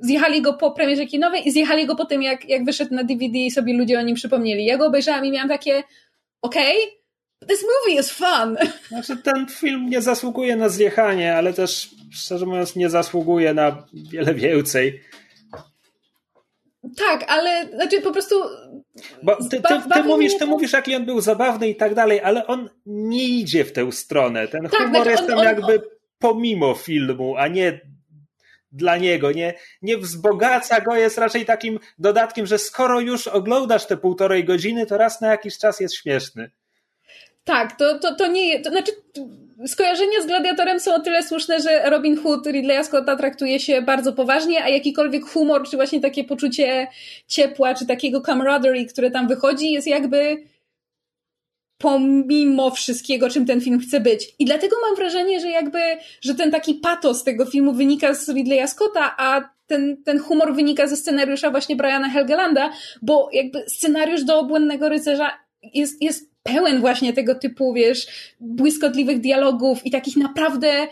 zjechali go po premierze kinowej i zjechali go po tym, jak, jak wyszedł na DVD i sobie ludzie o nim przypomnieli. Ja go obejrzałam i miałam takie, okej, okay, this movie is fun. <laughs> Znaczy, ten film nie zasługuje na zjechanie, ale też, szczerze mówiąc, nie zasługuje na wiele więcej. Tak, ale znaczy po prostu. Bo ty, ty, ty mówisz, ty mówisz, jaki on był zabawny i tak dalej, ale on nie idzie w tę stronę. Ten tak, humor znaczy jest tam jakby pomimo filmu, a nie dla niego. Nie, nie wzbogaca go, jest raczej takim dodatkiem, że skoro już oglądasz te półtorej godziny, to raz na jakiś czas jest śmieszny. Tak, to, to, to nie to znaczy skojarzenia z Gladiatorem są o tyle słuszne, że Robin Hood Ridleya Scotta traktuje się bardzo poważnie, a jakikolwiek humor, czy właśnie takie poczucie ciepła, czy takiego camaraderie, które tam wychodzi, jest jakby pomimo wszystkiego, czym ten film chce być. I dlatego mam wrażenie, że jakby, że ten taki patos tego filmu wynika z Ridleya Scotta, a ten, ten humor wynika ze scenariusza właśnie Briana Helgelanda, bo jakby scenariusz do Obłędnego Rycerza jest, jest pełen właśnie tego typu, wiesz, błyskotliwych dialogów i takich naprawdę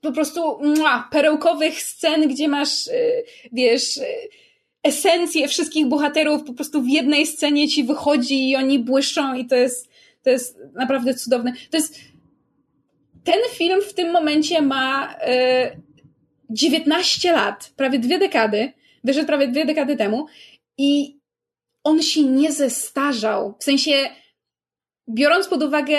po prostu mua, perełkowych scen, gdzie masz, y, wiesz, y, esencję wszystkich bohaterów po prostu w jednej scenie ci wychodzi i oni błyszczą i to jest, to jest naprawdę cudowne. To jest, ten film w tym momencie ma 19 y, lat, prawie dwie dekady, wyszedł prawie dwie dekady temu i on się nie zestarzał. W sensie, biorąc pod uwagę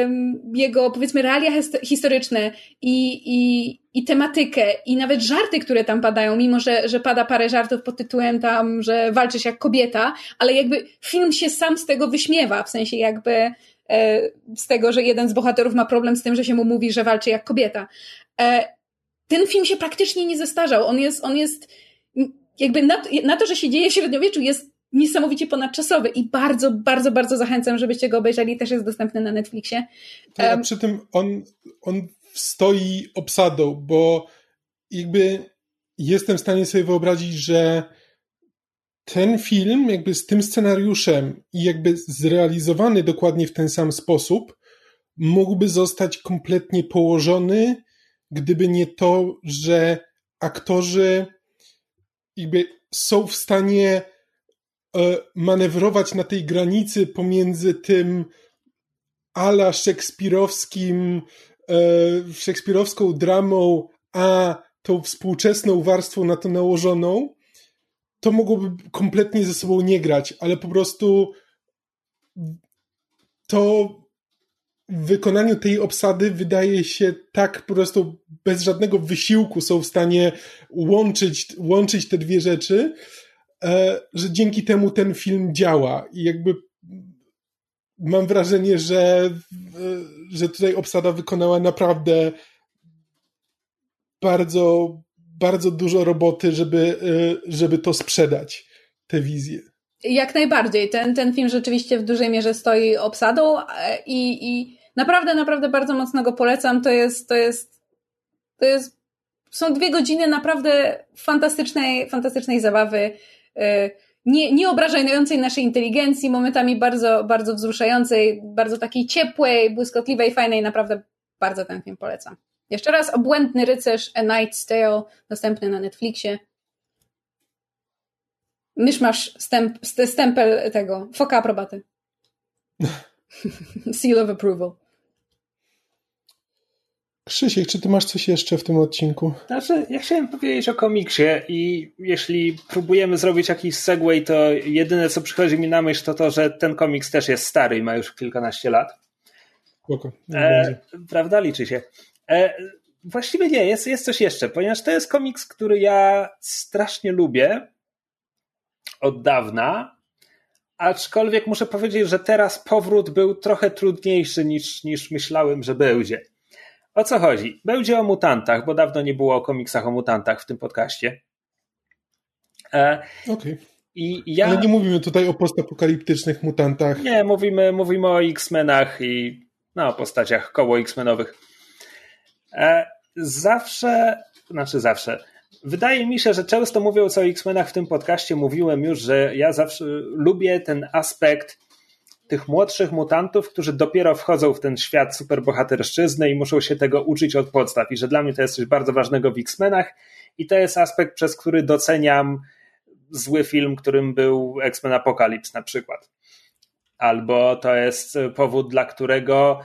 um, jego, powiedzmy, realia historyczne i, i, i tematykę, i nawet żarty, które tam padają, mimo że, że pada parę żartów pod tytułem tam, że walczysz jak kobieta, ale jakby film się sam z tego wyśmiewa, w sensie jakby e, z tego, że jeden z bohaterów ma problem z tym, że się mu mówi, że walczy jak kobieta. E, ten film się praktycznie nie zestarzał. On jest, on jest jakby na, na to, że się dzieje w średniowieczu, jest niesamowicie ponadczasowy i bardzo, bardzo, bardzo zachęcam, żebyście go obejrzeli. Też jest dostępny na Netflixie. Tak, a przy tym on, on stoi obsadą, bo jakby jestem w stanie sobie wyobrazić, że ten film jakby z tym scenariuszem i jakby zrealizowany dokładnie w ten sam sposób mógłby zostać kompletnie położony, gdyby nie to, że aktorzy jakby są w stanie manewrować na tej granicy pomiędzy tym ala szekspirowskim, e, szekspirowską dramą, a tą współczesną warstwą na to nałożoną, to mogłoby kompletnie ze sobą nie grać, ale po prostu to w wykonaniu tej obsady wydaje się tak po prostu bez żadnego wysiłku są w stanie łączyć, łączyć te dwie rzeczy, E, że dzięki temu ten film działa i jakby mam wrażenie, że, e, że tutaj obsada wykonała naprawdę bardzo, bardzo dużo roboty, żeby, e, żeby to sprzedać, tę wizję. Jak najbardziej. Ten, ten film rzeczywiście w dużej mierze stoi obsadą i, i naprawdę, naprawdę bardzo mocno go polecam. To jest, to jest, to jest, są dwie godziny naprawdę fantastycznej, fantastycznej zabawy. E, nie, nie obrażającej naszej inteligencji, momentami bardzo, bardzo wzruszającej, bardzo takiej ciepłej, błyskotliwej, fajnej, naprawdę bardzo ten film polecam. Jeszcze raz, Obłędny Rycerz, A Night's Tale, dostępny na Netflixie. Mysz masz stempel tego, foka aprobaty. <laughs> Seal of approval. Krzysiek, czy ty masz coś jeszcze w tym odcinku? Znaczy, ja chciałem powiedzieć o komiksie i jeśli próbujemy zrobić jakiś segway, to jedyne co przychodzi mi na myśl to to, że ten komiks też jest stary i ma już kilkanaście lat. Spoko. E, prawda? Liczy się. E, właściwie nie, jest, jest coś jeszcze, ponieważ to jest komiks, który ja strasznie lubię od dawna, aczkolwiek muszę powiedzieć, że teraz powrót był trochę trudniejszy niż, niż myślałem, że będzie. O co chodzi? Będzie o mutantach, bo dawno nie było o komiksach o mutantach w tym podcaście. E, Okej. Okay. ja... Ale nie mówimy tutaj o postapokaliptycznych mutantach. Nie, mówimy, mówimy o X-Menach i no, o postaciach koło X-Menowych. E, zawsze, znaczy zawsze, wydaje mi się, że często mówiąc o X-Menach w tym podcaście, mówiłem już, że ja zawsze lubię ten aspekt tych młodszych mutantów, którzy dopiero wchodzą w ten świat superbohaterszczyzny i muszą się tego uczyć od podstaw. I że dla mnie to jest coś bardzo ważnego w X-Menach. I to jest aspekt, przez który doceniam zły film, którym był X-Men Apocalypse na przykład. Albo to jest powód, dla którego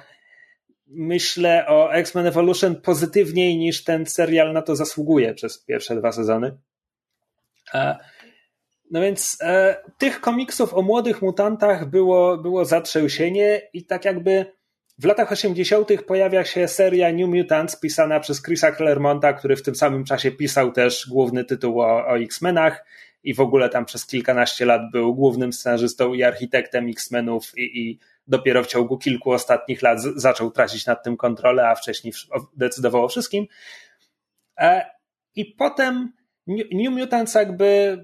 myślę o X-Men Evolution pozytywniej niż ten serial na to zasługuje przez pierwsze dwa sezony. No więc e, tych komiksów o młodych mutantach było, było zatrzęsienie i tak jakby w latach 80. pojawia się seria New Mutants pisana przez Chrisa Claremonta, który w tym samym czasie pisał też główny tytuł o, o X-Menach i w ogóle tam przez kilkanaście lat był głównym scenarzystą i architektem X-Menów i, i dopiero w ciągu kilku ostatnich lat zaczął tracić nad tym kontrolę, a wcześniej decydował o wszystkim. E, I potem New Mutants jakby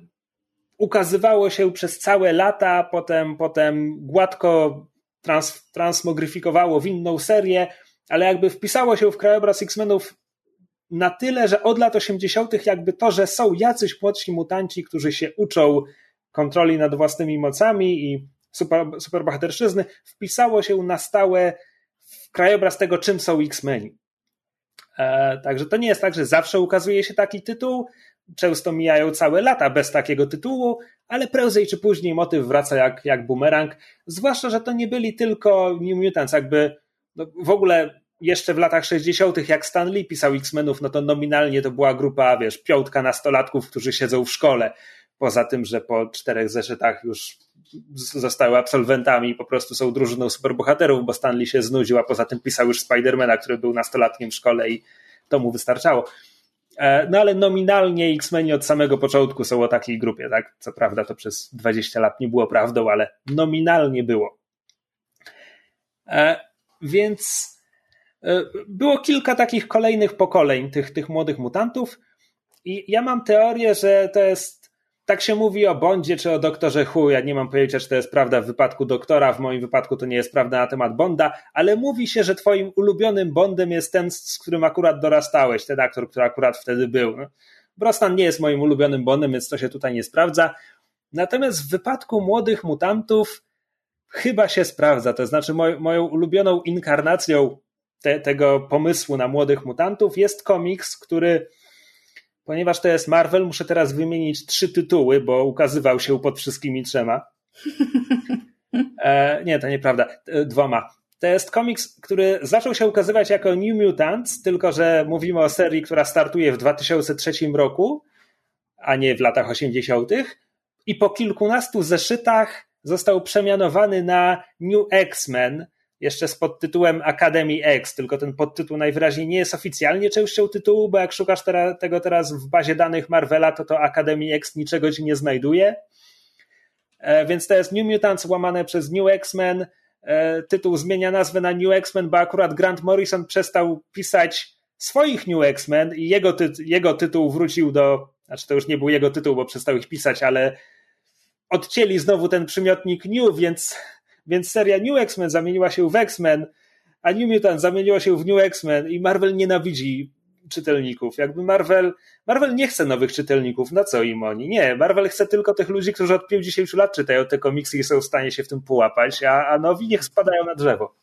ukazywało się przez całe lata, potem, potem gładko trans, transmogryfikowało w inną serię, ale jakby wpisało się w krajobraz X-Menów na tyle, że od lat 80. jakby to, że są jacyś młodsi mutanci, którzy się uczą kontroli nad własnymi mocami i super, superbohaterszczyzny, wpisało się na stałe w krajobraz tego, czym są X-Meni. E, także to nie jest tak, że zawsze ukazuje się taki tytuł, często mijają całe lata bez takiego tytułu, ale prędzej czy później motyw wraca jak, jak bumerang, zwłaszcza, że to nie byli tylko New Mutants, jakby no w ogóle jeszcze w latach 60., jak Stan Lee pisał X-Menów, no to nominalnie to była grupa, wiesz, piątka nastolatków, którzy siedzą w szkole. Poza tym, że po czterech zeszytach już zostały absolwentami i po prostu są drużyną superbohaterów, bo Stan Lee się znudził, a poza tym pisał już Spidermana, który był nastolatkiem w szkole i to mu wystarczało. E, no ale nominalnie X-Meni od samego początku są o takiej grupie, tak? Co prawda to przez 20 lat nie było prawdą, ale nominalnie było. E, więc e, było kilka takich kolejnych pokoleń tych, tych młodych mutantów i ja mam teorię, że to jest tak się mówi o Bondzie czy o doktorze Hu. Ja nie mam pojęcia, czy to jest prawda w wypadku doktora. W moim wypadku to nie jest prawda na temat Bonda, ale mówi się, że twoim ulubionym Bondem jest ten, z którym akurat dorastałeś, ten aktor, który akurat wtedy był. No, Brosnan nie jest moim ulubionym Bondem, więc to się tutaj nie sprawdza. Natomiast w wypadku młodych mutantów chyba się sprawdza. To znaczy, moj, moją ulubioną inkarnacją te, tego pomysłu na młodych mutantów jest komiks, który Ponieważ to jest Marvel, muszę teraz wymienić trzy tytuły, bo ukazywał się pod wszystkimi trzema. <laughs> E, nie, to nieprawda. E, dwoma. To jest komiks, który zaczął się ukazywać jako New Mutants, tylko że mówimy o serii, która startuje w 2003 roku, a nie w latach 80. I po kilkunastu zeszytach został przemianowany na New X-Men, jeszcze z podtytułem Academy X, tylko ten podtytuł najwyraźniej nie jest oficjalnie częścią tytułu, bo jak szukasz tego teraz w bazie danych Marvela, to to Academy X niczego ci nie znajduje. E, więc to jest New Mutants łamane przez New X-Men. E, tytuł zmienia nazwę na New X-Men, bo akurat Grant Morrison przestał pisać swoich New X-Men i jego, ty jego tytuł wrócił do, znaczy to już nie był jego tytuł, bo przestał ich pisać, ale odcięli znowu ten przymiotnik New, więc więc seria New X-Men zamieniła się w X-Men, a New Mutant zamieniła się w New X-Men i Marvel nienawidzi czytelników. Jakby Marvel, Marvel nie chce nowych czytelników, na co im oni? Nie, Marvel chce tylko tych ludzi, którzy od 50 lat czytają te komiksy i są w stanie się w tym połapać, a, a nowi niech spadają na drzewo.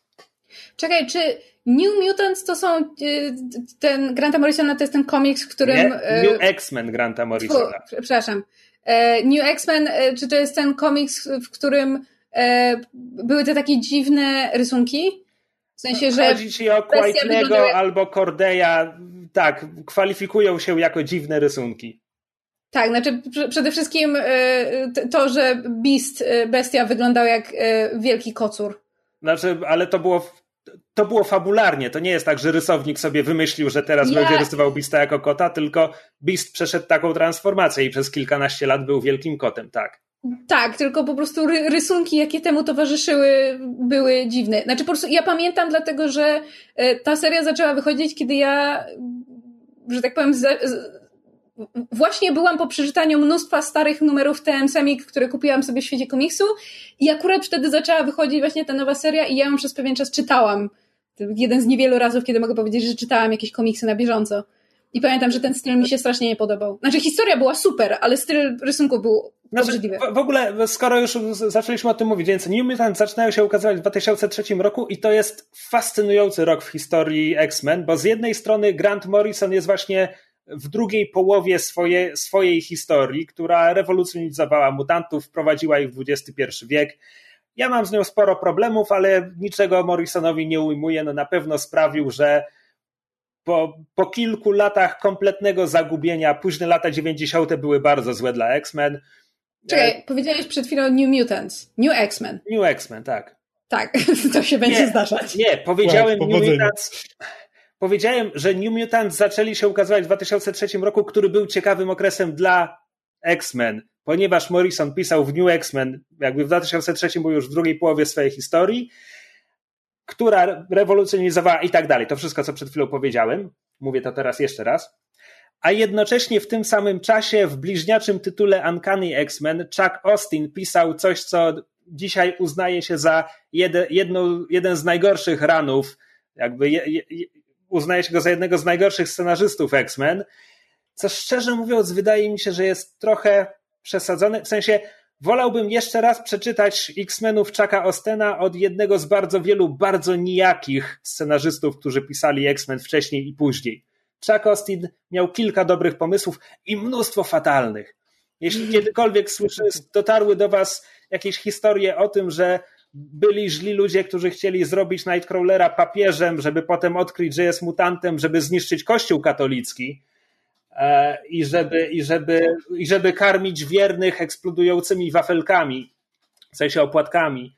Czekaj, czy New Mutants to są y, ten Granta Morrisona to jest ten komiks, w którym... Nie? Y, New X-Men Granta Morrisona. przepraszam. E, New X-Men, e, czy to jest ten komiks, w którym były te takie dziwne rysunki. W sensie, że. Chodzi ci o Quaitnego jak... albo Cordeya, tak, kwalifikują się jako dziwne rysunki. Tak, znaczy przede wszystkim e, to, że Beast, e, bestia wyglądał jak wielki kocur. Znaczy, ale to było to było fabularnie. To nie jest tak, że rysownik sobie wymyślił, że teraz ja... będzie rysował Beasta jako kota, tylko Beast przeszedł taką transformację i przez kilkanaście lat był wielkim kotem, tak. Tak, tylko po prostu rysunki, jakie temu towarzyszyły, były dziwne. Znaczy po prostu ja pamiętam dlatego, że e, ta seria zaczęła wychodzić, kiedy ja, że tak powiem, właśnie byłam po przeczytaniu mnóstwa starych numerów TM które kupiłam sobie w świecie komiksu i akurat wtedy zaczęła wychodzić właśnie ta nowa seria i ja ją przez pewien czas czytałam. Jeden z niewielu razów, kiedy mogę powiedzieć, że czytałam jakieś komiksy na bieżąco. I pamiętam, że ten styl mi się strasznie nie podobał. Znaczy, historia była super, ale styl rysunku był znaczy, obrzydliwy. W, w ogóle, skoro już zaczęliśmy o tym mówić, więc New Mutants zaczynają się ukazywać w 2003 roku i to jest fascynujący rok w historii X-Men, bo z jednej strony Grant Morrison jest właśnie w drugiej połowie swoje, swojej historii, która rewolucjonizowała mutantów, wprowadziła ich w XXI wiek. Ja mam z nią sporo problemów, ale niczego Morrisonowi nie ujmuję. No na pewno sprawił, że po, po kilku latach kompletnego zagubienia, późne lata 90. były bardzo złe dla X-Men. Czekaj, e... powiedziałeś przed chwilą New Mutants, New X-Men. New X-Men, tak. Tak, <laughs> to się będzie nie, zdarzać. Nie, powiedziałem New Mutants. Powiedziałem, że New Mutants zaczęli się ukazywać w 2003 roku, który był ciekawym okresem dla X-Men, ponieważ Morrison pisał w New X-Men, jakby w 2003 był już w drugiej połowie swojej historii, która rewolucjonizowała i tak dalej. To wszystko, co przed chwilą powiedziałem. Mówię to teraz jeszcze raz. A jednocześnie w tym samym czasie w bliźniaczym tytule Uncanny X-Men Chuck Austin pisał coś, co dzisiaj uznaje się za jedno, jeden z najgorszych ranów, jakby je, je, uznaje się go za jednego z najgorszych scenarzystów X-Men, co szczerze mówiąc wydaje mi się, że jest trochę przesadzone, w sensie wolałbym jeszcze raz przeczytać X-Menów Chucka Ostena od jednego z bardzo wielu bardzo nijakich scenarzystów, którzy pisali X-Men wcześniej i później. Chuck Austin miał kilka dobrych pomysłów i mnóstwo fatalnych. Jeśli mm. kiedykolwiek słyszy, dotarły do was jakieś historie o tym, że byli źli ludzie, którzy chcieli zrobić Nightcrawlera papieżem, żeby potem odkryć, że jest mutantem, żeby zniszczyć kościół katolicki i żeby, i żeby, i żeby karmić wiernych eksplodującymi wafelkami, w sensie opłatkami,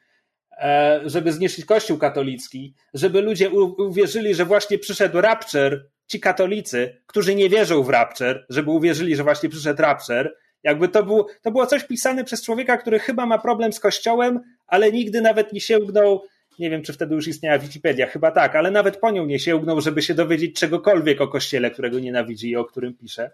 e, żeby zniszczyć kościół katolicki, żeby ludzie uwierzyli, że właśnie przyszedł Rapture, ci katolicy, którzy nie wierzą w Rapture, żeby uwierzyli, że właśnie przyszedł Rapture, jakby to, był, to było coś pisane przez człowieka, który chyba ma problem z kościołem, ale nigdy nawet nie sięgnął, nie wiem czy wtedy już istniała Wikipedia, chyba tak, ale nawet po nią nie sięgnął, żeby się dowiedzieć czegokolwiek o kościele, którego nienawidzi i o którym pisze.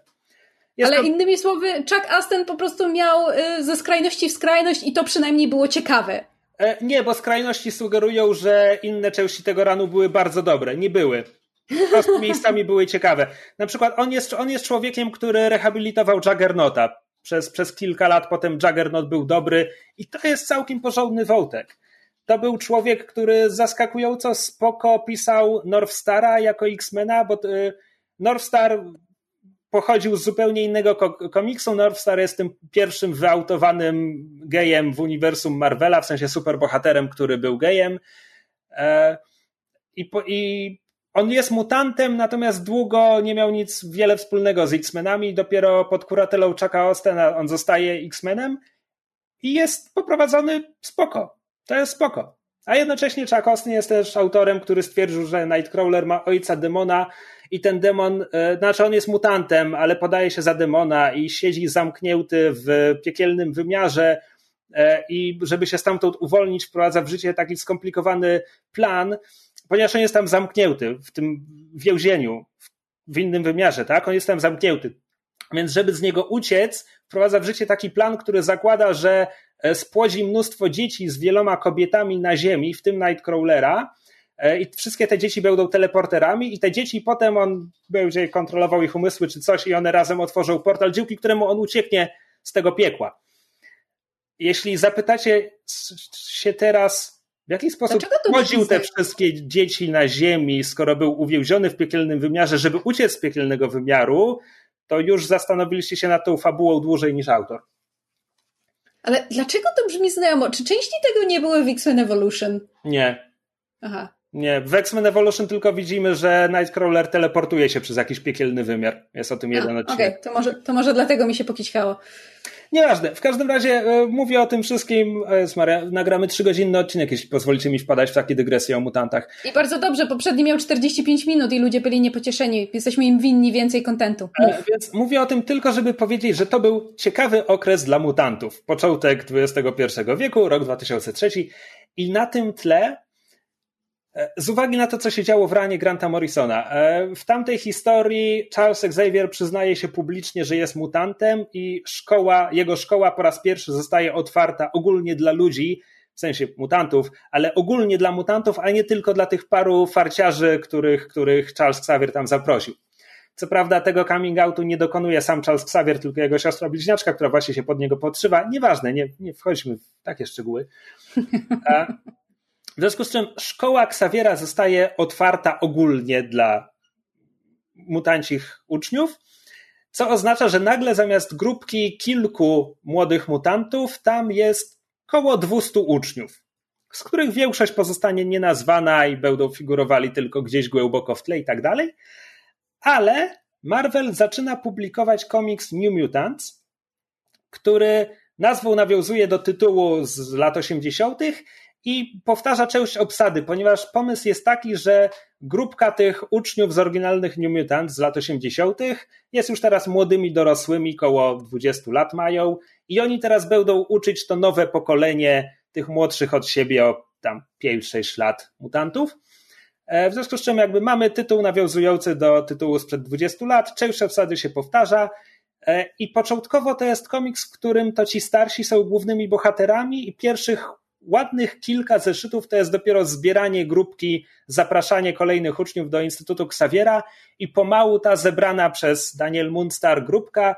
Jest ale to... innymi słowy, Chuck Aston po prostu miał y, ze skrajności w skrajność i to przynajmniej było ciekawe. E, nie, bo skrajności sugerują, że inne części tego ranu były bardzo dobre. Nie były. Po prostu miejscami były ciekawe. Na przykład on jest, on jest człowiekiem, który rehabilitował Juggernauta przez, przez kilka lat, potem Juggernaut był dobry i to jest całkiem porządny wątek. To był człowiek, który zaskakująco spoko pisał Northstara jako X-Mena, bo y, Northstar pochodził z zupełnie innego komiksu. Northstar jest tym pierwszym wyautowanym gejem w uniwersum Marvela, w sensie superbohaterem, który był gejem. E, I, I on jest mutantem, natomiast długo nie miał nic wiele wspólnego z X-Menami. Dopiero pod kuratelą Chucka Ostena on zostaje X-Menem i jest poprowadzony spoko. To jest spoko. A jednocześnie Chuck Austin jest też autorem, który stwierdził, że Nightcrawler ma ojca demona i ten demon, e, znaczy on jest mutantem, ale podaje się za demona i siedzi zamknięty w piekielnym wymiarze e, i żeby się stamtąd uwolnić, wprowadza w życie taki skomplikowany plan, ponieważ on jest tam zamknięty w tym więzieniu, w innym wymiarze, tak? On jest tam zamknięty. Więc żeby z niego uciec, wprowadza w życie taki plan, który zakłada, że spłodzi mnóstwo dzieci z wieloma kobietami na ziemi, w tym Nightcrawlera, e, i wszystkie te dzieci będą teleporterami i te dzieci potem on będzie kontrolował ich umysły czy coś i one razem otworzą portal, dzięki któremu on ucieknie z tego piekła. Jeśli zapytacie się teraz, w jaki sposób chodził te wszystkie dzieci na ziemi, skoro był uwięziony w piekielnym wymiarze, żeby uciec z piekielnego wymiaru, to już zastanowiliście się nad tą fabułą dłużej niż autor. Ale dlaczego to brzmi znajomo? Czy części tego nie były w X-Men Evolution? Nie. Aha. Nie, w X-Men Evolution tylko widzimy, że Nightcrawler teleportuje się przez jakiś piekielny wymiar. Jest o tym A, jeden odcinek. Okej, okay. to, może, to może dlatego mi się pokićkało. Nieważne. W każdym razie e, mówię o tym wszystkim. Jest Maria, nagramy trzygodzinny odcinek, jeśli pozwolicie mi wpadać w takie dygresje o mutantach. I bardzo dobrze, poprzedni miał 45 minut i ludzie byli niepocieszeni. Jesteśmy im winni więcej kontentu. E, więc mówię o tym tylko, żeby powiedzieć, że to był ciekawy okres dla mutantów. Początek XXI wieku, rok 2003 i na tym tle E, z uwagi na to, co się działo w ranie Granta Morrisona, e, w tamtej historii Charles Xavier przyznaje się publicznie, że jest mutantem i szkoła, jego szkoła po raz pierwszy zostaje otwarta ogólnie dla ludzi, w sensie mutantów, ale ogólnie dla mutantów, a nie tylko dla tych paru farciarzy, których, których Charles Xavier tam zaprosił. Co prawda tego coming outu nie dokonuje sam Charles Xavier, tylko jego siostra bliźniaczka, która właśnie się pod niego podszywa. Nieważne, nie, nie wchodźmy w takie szczegóły. W związku z czym szkoła Xaviera zostaje otwarta ogólnie dla mutancich uczniów, co oznacza, że nagle zamiast grupki kilku młodych mutantów, tam jest około 200 uczniów, z których większość pozostanie nienazwana i będą figurowali tylko gdzieś głęboko w tle i tak dalej. Ale Marvel zaczyna publikować komiks New Mutants, który nazwą nawiązuje do tytułu z lat 80. i powtarza część obsady, ponieważ pomysł jest taki, że grupka tych uczniów z oryginalnych New Mutants z lat 80. jest już teraz młodymi dorosłymi, koło 20 lat mają i oni teraz będą uczyć to nowe pokolenie tych młodszych od siebie o tam 5-6 lat mutantów. E, w związku z czym jakby mamy tytuł nawiązujący do tytułu sprzed 20 lat, część obsady się powtarza e, i początkowo to jest komiks, w którym to ci starsi są głównymi bohaterami i pierwszych ładnych kilka zeszytów to jest dopiero zbieranie grupki, zapraszanie kolejnych uczniów do Instytutu Xaviera i pomału ta zebrana przez Daniel Mundstar grupka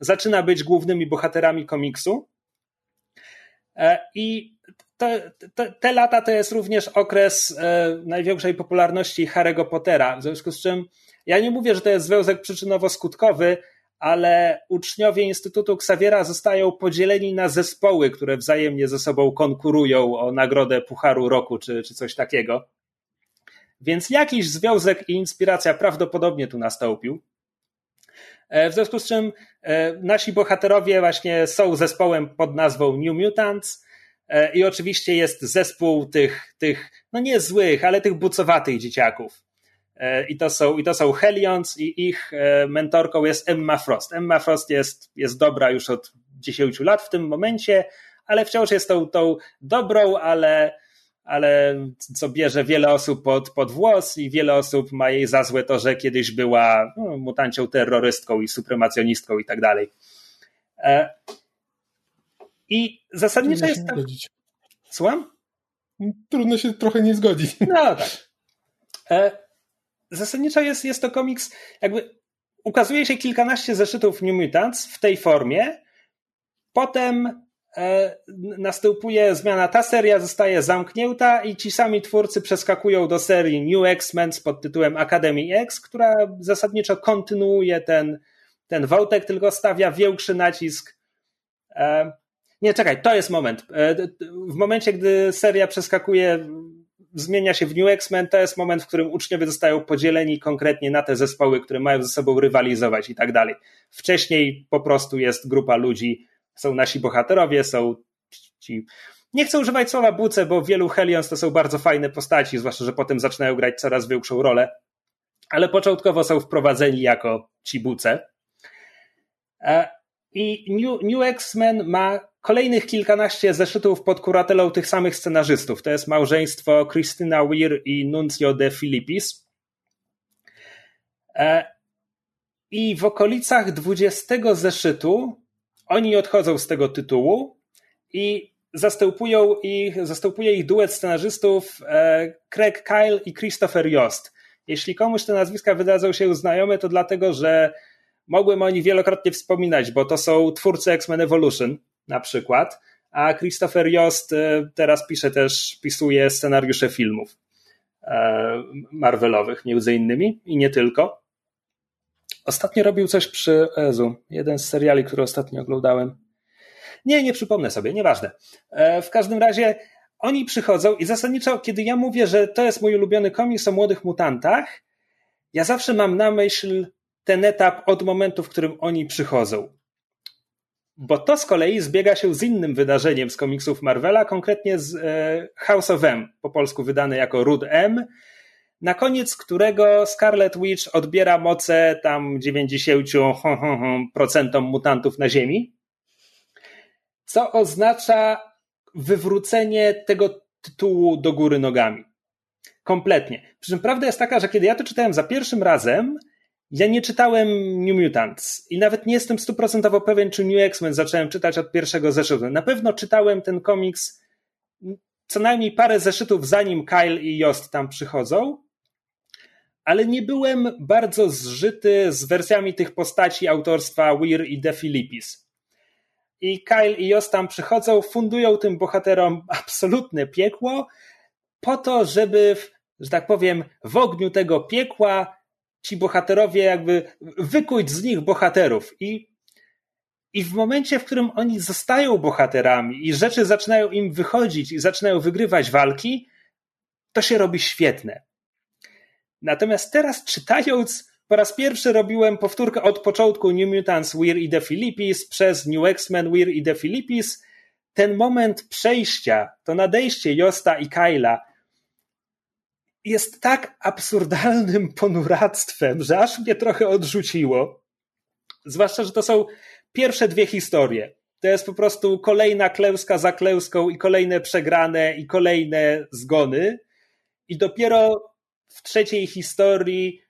zaczyna być głównymi bohaterami komiksu. E, I te, te, te, lata to jest również okres e, największej popularności Harry'ego Pottera, w związku z czym ja nie mówię, że to jest związek przyczynowo-skutkowy, ale uczniowie Instytutu Xaviera zostają podzieleni na zespoły, które wzajemnie ze sobą konkurują o nagrodę Pucharu Roku czy, czy coś takiego. Więc jakiś związek i inspiracja prawdopodobnie tu nastąpił. E, w związku z czym e, nasi bohaterowie właśnie są zespołem pod nazwą New Mutants e, i oczywiście jest zespół tych, tych no nie złych, ale tych bucowatych dzieciaków. I to są, i to są Helions i ich mentorką jest Emma Frost. Emma Frost jest, jest dobra już od 10 lat w tym momencie, ale wciąż jest tą, tą dobrą, ale ale co bierze wiele osób pod, pod włos i wiele osób ma jej za złe to, że kiedyś była no, mutancią terrorystką i supremacjonistką i tak dalej. E, I zasadniczo jest tak... Zgodzić. Słucham? Trudno się trochę nie zgodzić. No tak. E, zasadniczo jest, jest to komiks, jakby ukazuje się kilkanaście zeszytów New Mutants w tej formie, potem E, następuje zmiana, ta seria zostaje zamknięta i ci sami twórcy przeskakują do serii New X-Men pod tytułem Academy X, która zasadniczo kontynuuje ten, ten wątek, tylko stawia większy nacisk. E, nie, czekaj, to jest moment. E, w momencie, gdy seria przeskakuje, zmienia się w New X-Men, to jest moment, w którym uczniowie zostają podzieleni konkretnie na te zespoły, które mają ze sobą rywalizować i tak dalej. Wcześniej po prostu jest grupa ludzi, są nasi bohaterowie, są ci. Nie chcę używać słowa buce, bo wielu Helions to są bardzo fajne postaci, zwłaszcza, że potem zaczynają grać coraz większą rolę, ale początkowo są wprowadzeni jako ci buce. I New, New X-Men ma kolejnych kilkanaście zeszytów pod kuratelą tych samych scenarzystów. To jest małżeństwo Christina Weir i Nuncio de Filippis. E, I w okolicach 20 zeszytu oni odchodzą z tego tytułu i zastępują ich, zastępuje ich duet scenarzystów e, Craig Kyle i Christopher Yost. Jeśli komuś te nazwiska wydadzą się znajome, to dlatego, że mogłem o nich wielokrotnie wspominać, bo to są twórcy X-Men Evolution na przykład, a Christopher Yost e, teraz pisze też, pisuje scenariusze filmów e, Marvelowych między innymi i nie tylko. Ostatnio robił coś przy Ezu. Jeden z seriali, który ostatnio oglądałem. Nie, nie przypomnę sobie, nieważne. E, w każdym razie oni przychodzą i zasadniczo, kiedy ja mówię, że to jest mój ulubiony komiks o młodych mutantach, ja zawsze mam na myśl ten etap od momentu, w którym oni przychodzą. Bo to z kolei zbiega się z innym wydarzeniem z komiksów Marvela, konkretnie z e, House of M, po polsku wydane jako Rud M, na koniec którego Scarlet Witch odbiera moce tam 90% mutantów na Ziemi, co oznacza wywrócenie tego tytułu do góry nogami. Kompletnie. Przy czym prawda jest taka, że kiedy ja to czytałem za pierwszym razem, ja nie czytałem New Mutants i nawet nie jestem stuprocentowo pewien, czy New X-Men zacząłem czytać od pierwszego zeszytu. Na pewno czytałem ten komiks co najmniej parę zeszytów zanim Kyle i Jost tam przychodzą, ale nie byłem bardzo zżyty z wersjami tych postaci autorstwa Weir i De Filippis. I Kyle i Jos tam przychodzą, fundują tym bohaterom absolutne piekło, po to, żeby, że tak powiem, w ogniu tego piekła ci bohaterowie jakby wykuć z nich bohaterów. I, I w momencie, w którym oni zostają bohaterami i rzeczy zaczynają im wychodzić i zaczynają wygrywać walki, to się robi świetne. Natomiast teraz czytając, po raz pierwszy robiłem powtórkę od początku New Mutants Weir i The Philippines przez New X-Men Weir i The Philippines. Ten moment przejścia, to nadejście Josta i Kyla jest tak absurdalnym <laughs> ponuractwem, że aż mnie trochę odrzuciło. Zwłaszcza, że to są pierwsze dwie historie. To jest po prostu kolejna klęska za klęską i kolejne przegrane i kolejne zgony. I dopiero w trzeciej historii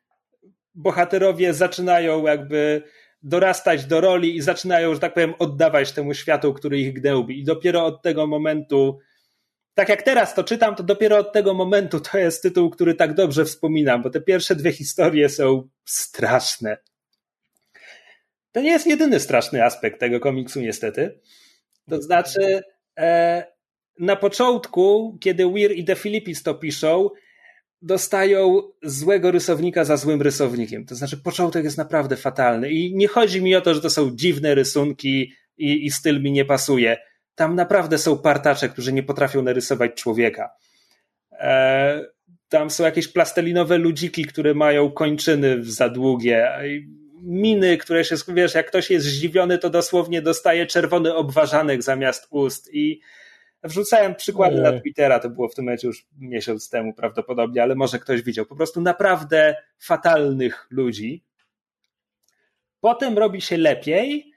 bohaterowie zaczynają jakby dorastać do roli i zaczynają, że tak powiem, oddawać temu światu, który ich gnębi. I dopiero od tego momentu, tak jak teraz to czytam, to dopiero od tego momentu to jest tytuł, który tak dobrze wspominam, bo te pierwsze dwie historie są straszne. To nie jest jedyny straszny aspekt tego komiksu, niestety. To znaczy, e, na początku, kiedy Weir i The Philippines to piszą, dostają złego rysownika za złym rysownikiem. To znaczy, początek jest naprawdę fatalny. I nie chodzi mi o to, że to są dziwne rysunki i, i styl mi nie pasuje. Tam naprawdę są partacze, którzy nie potrafią narysować człowieka. E, tam są jakieś plastelinowe ludziki, które mają kończyny za długie. Miny, które się, wiesz, jak ktoś jest zdziwiony, to dosłownie dostaje czerwony obwarzanek zamiast ust. I Wrzucałem przykłady na Twittera, to było w tym momencie już miesiąc temu prawdopodobnie, ale może ktoś widział. Po prostu naprawdę fatalnych ludzi. Potem robi się lepiej,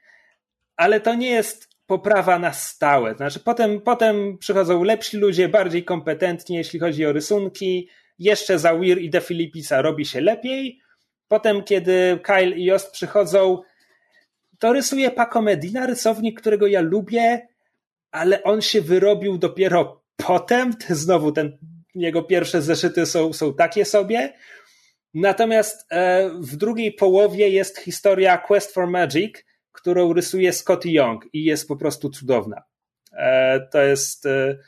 ale to nie jest poprawa na stałe. Znaczy, potem, potem przychodzą lepsi ludzie, bardziej kompetentni, jeśli chodzi o rysunki. Jeszcze za Weir i De Filipisa robi się lepiej. Potem, kiedy Kyle i Jost przychodzą, to rysuje Paco Medina, rysownik, którego ja lubię, ale on się wyrobił dopiero potem. Znowu ten jego pierwsze zeszyty są, są takie sobie. Natomiast e, w drugiej połowie jest historia Quest for Magic, którą rysuje Scotty Young i jest po prostu cudowna. E, to jest. E,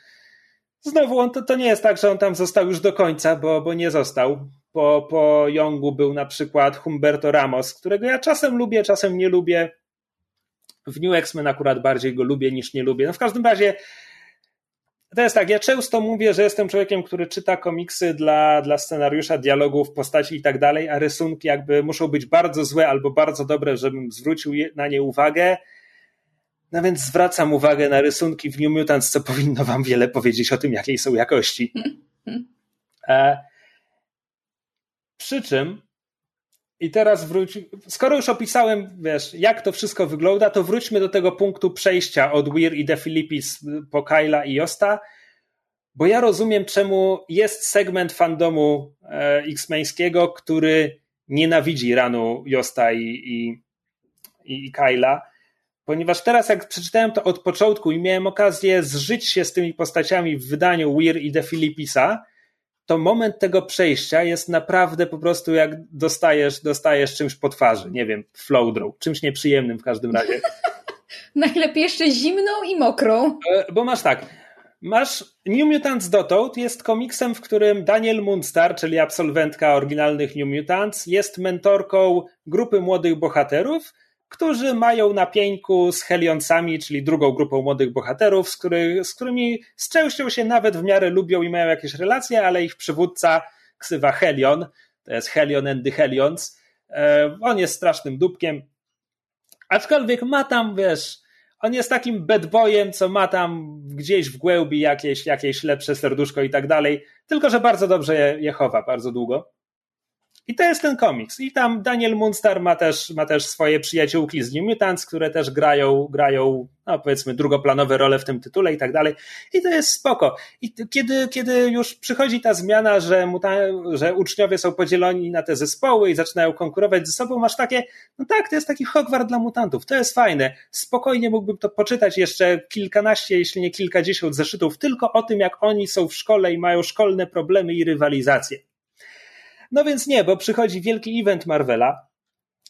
znowu, on, to, to nie jest tak, że on tam został już do końca, bo, bo nie został. Po, po Youngu był na przykład Humberto Ramos, którego ja czasem lubię, czasem nie lubię. W New X-Men akurat bardziej go lubię niż nie lubię. No w każdym razie to jest tak, ja często mówię, że jestem człowiekiem, który czyta komiksy dla, dla scenariusza, dialogów, postaci i tak dalej, a rysunki jakby muszą być bardzo złe albo bardzo dobre, żebym zwrócił na nie uwagę. No więc zwracam uwagę na rysunki w New Mutants, co powinno wam wiele powiedzieć o tym, jakiej są jakości. <laughs> E, przy czym i teraz wróć. Skoro już opisałem, wiesz, jak to wszystko wygląda, to wróćmy do tego punktu przejścia od Weir i De Filippis po Kyla i Josta, bo ja rozumiem, czemu jest segment fandomu e, X-Meńskiego, który nienawidzi ranu Josta i, i, i Kyla, ponieważ teraz, jak przeczytałem to od początku i miałem okazję zżyć się z tymi postaciami w wydaniu Weir i De Filippisa, to moment tego przejścia jest naprawdę po prostu jak dostajesz, dostajesz czymś po twarzy, nie wiem, flowdrow, czymś nieprzyjemnym w każdym razie. <laughs> Najlepiej jeszcze zimną i mokrą. E, bo masz tak, masz New Mutants dotąd jest komiksem, w którym Daniel Mundstar, czyli absolwentka oryginalnych New Mutants, jest mentorką grupy młodych bohaterów, którzy mają na pieńku z Helioncami, czyli drugą grupą młodych bohaterów, z, który, z którymi z częścią się nawet w miarę lubią i mają jakieś relacje, ale ich przywódca ksywa Helion, to jest Helion and the Helions, e, on jest strasznym dupkiem, aczkolwiek ma tam, wiesz, on jest takim bad boyem, co ma tam gdzieś w głębi jakieś, jakieś lepsze serduszko i tak dalej, tylko że bardzo dobrze je, je chowa, bardzo długo. I to jest ten komiks. I tam Daniel Munstar ma też, ma też swoje przyjaciółki z New Mutants, które też grają, grają, no powiedzmy, drugoplanowe role w tym tytule i tak dalej. I to jest spoko. I kiedy, kiedy już przychodzi ta zmiana, że, muta, że uczniowie są podzieleni na te zespoły i zaczynają konkurować ze sobą, masz takie, no tak, to jest taki Hogwart dla mutantów. To jest fajne. Spokojnie mógłbym to poczytać jeszcze kilkanaście, jeśli nie kilkadziesiąt zeszytów, tylko o tym, jak oni są w szkole i mają szkolne problemy i rywalizację. No więc nie, bo przychodzi wielki event Marvela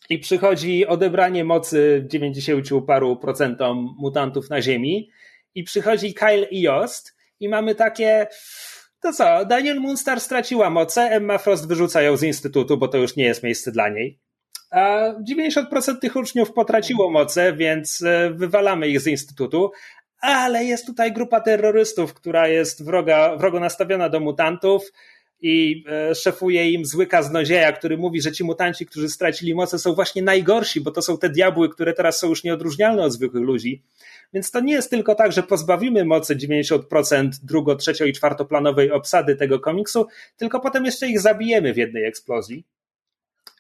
i przychodzi odebranie mocy 90 paru procentom mutantów na Ziemi i przychodzi Kyle i Jost i mamy takie to co, Daniel Munster straciła moce, Emma Frost wyrzuca ją z instytutu, bo to już nie jest miejsce dla niej. A 90% tych uczniów potraciło moce, więc e, wywalamy ich z instytutu, ale jest tutaj grupa terrorystów, która jest wroga, wrogo nastawiona do mutantów i e, szefuje im zły kaznodzieja, który mówi, że ci mutanci, którzy stracili moce są właśnie najgorsi, bo to są te diabły, które teraz są już nieodróżnialne od zwykłych ludzi. Więc to nie jest tylko tak, że pozbawimy mocy 90% drugo, trzecio i czwartoplanowej obsady tego komiksu, tylko potem jeszcze ich zabijemy w jednej eksplozji.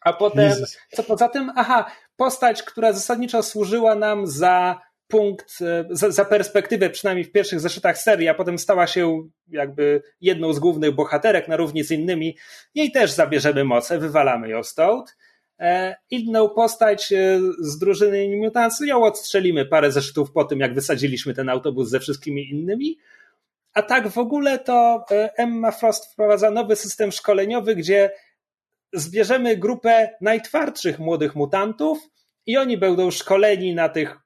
A potem, co poza tym, aha, postać, która zasadniczo służyła nam za punkt, e, za, perspektywę, przynajmniej w pierwszych zeszytach serii, a potem stała się jakby jedną z głównych bohaterek na równi z innymi, jej też zabierzemy moce, wywalamy ją stąd. E, inną postać e, z drużyny Mutants, ją odstrzelimy parę zeszytów po tym, jak wysadziliśmy ten autobus ze wszystkimi innymi. A tak w ogóle to Emma Frost wprowadza nowy system szkoleniowy, gdzie zbierzemy grupę najtwardszych młodych mutantów i oni będą szkoleni na tych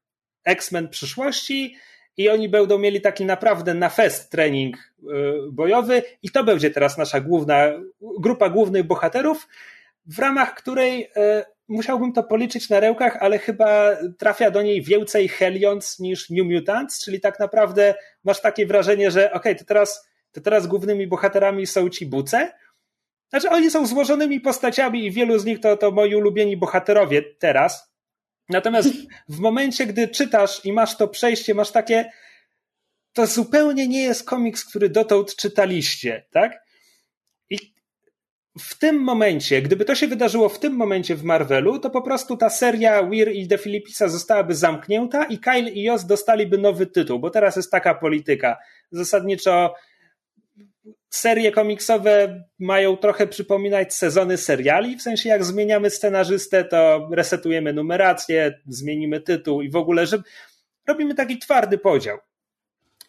X-Men przyszłości i oni będą mieli taki naprawdę na fest trening y, bojowy i to będzie teraz nasza główna grupa głównych bohaterów, w ramach której y, musiałbym to policzyć na rełkach, ale chyba trafia do niej więcej Helions niż New Mutants, czyli tak naprawdę masz takie wrażenie, że okej, okay, to teraz, to teraz głównymi bohaterami są ci buce, znaczy, oni są złożonymi postaciami i wielu z nich to, to moi ulubieni bohaterowie teraz. Natomiast w momencie, gdy czytasz i masz to przejście, masz takie. To zupełnie nie jest komiks, który dotąd czytaliście, tak? I w tym momencie, gdyby to się wydarzyło w tym momencie w Marvelu, to po prostu ta seria Weir i De Filipisa zostałaby zamknięta i Kyle i Jos dostaliby nowy tytuł, bo teraz jest taka polityka. Zasadniczo serie komiksowe mają trochę przypominać sezony seriali, w sensie jak zmieniamy scenarzystę, to resetujemy numerację, zmienimy tytuł i w ogóle, że robimy taki twardy podział.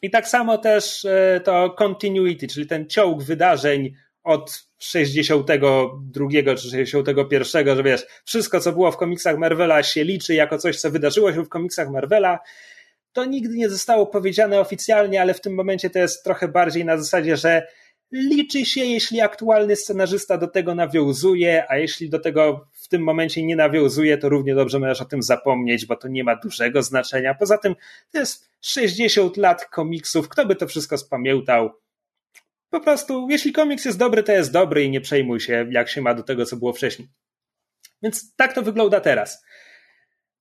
I tak samo też e, to continuity, czyli ten ciąg wydarzeń od 62 czy 61, że wiesz, wszystko co było w komiksach Marvela się liczy jako coś, co wydarzyło się w komiksach Marvela. To nigdy nie zostało powiedziane oficjalnie, ale w tym momencie to jest trochę bardziej na zasadzie, że liczy się, jeśli aktualny scenarzysta do tego nawiązuje, a jeśli do tego w tym momencie nie nawiązuje, to równie dobrze możesz o tym zapomnieć, bo to nie ma dużego znaczenia. Poza tym to jest 60 lat komiksów, kto by to wszystko spamiętał? Po prostu, jeśli komiks jest dobry, to jest dobry i nie przejmuj się, jak się ma do tego, co było wcześniej. Więc tak to wygląda teraz.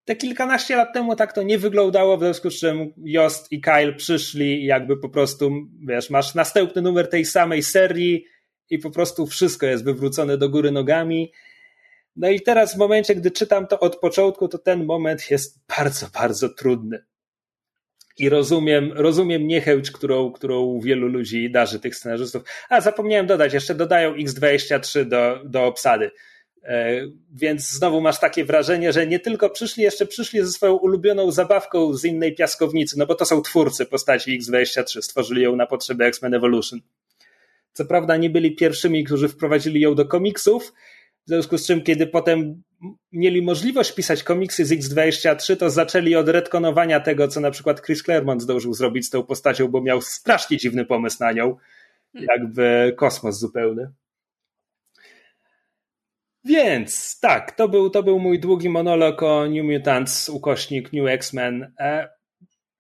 Te kilkanaście lat temu tak to nie wyglądało, w związku z czym Jost i Kyle przyszli i jakby po prostu, wiesz, masz następny numer tej samej serii i po prostu wszystko jest wywrócone do góry nogami. No i teraz w momencie, gdy czytam to od początku, to ten moment jest bardzo, bardzo trudny. I rozumiem, rozumiem niechęć, którą, którą wielu ludzi darzy tych scenarzystów. A zapomniałem dodać, jeszcze dodają X23 do, do obsady. E, więc znowu masz takie wrażenie, że nie tylko przyszli, jeszcze przyszli ze swoją ulubioną zabawką z innej piaskownicy, no bo to są twórcy postaci X23, stworzyli ją na potrzeby X-Men Evolution. Co prawda nie byli pierwszymi, którzy wprowadzili ją do komiksów, w związku z czym, kiedy potem mieli możliwość pisać komiksy z X23, to zaczęli od retkonowania tego, co na przykład Chris Claremont zdążył zrobić z tą postacią, bo miał strasznie dziwny pomysł na nią. Jakby kosmos zupełny. Więc tak, to był, to był mój długi monolog o New Mutants, ukośnik New X-Men. E,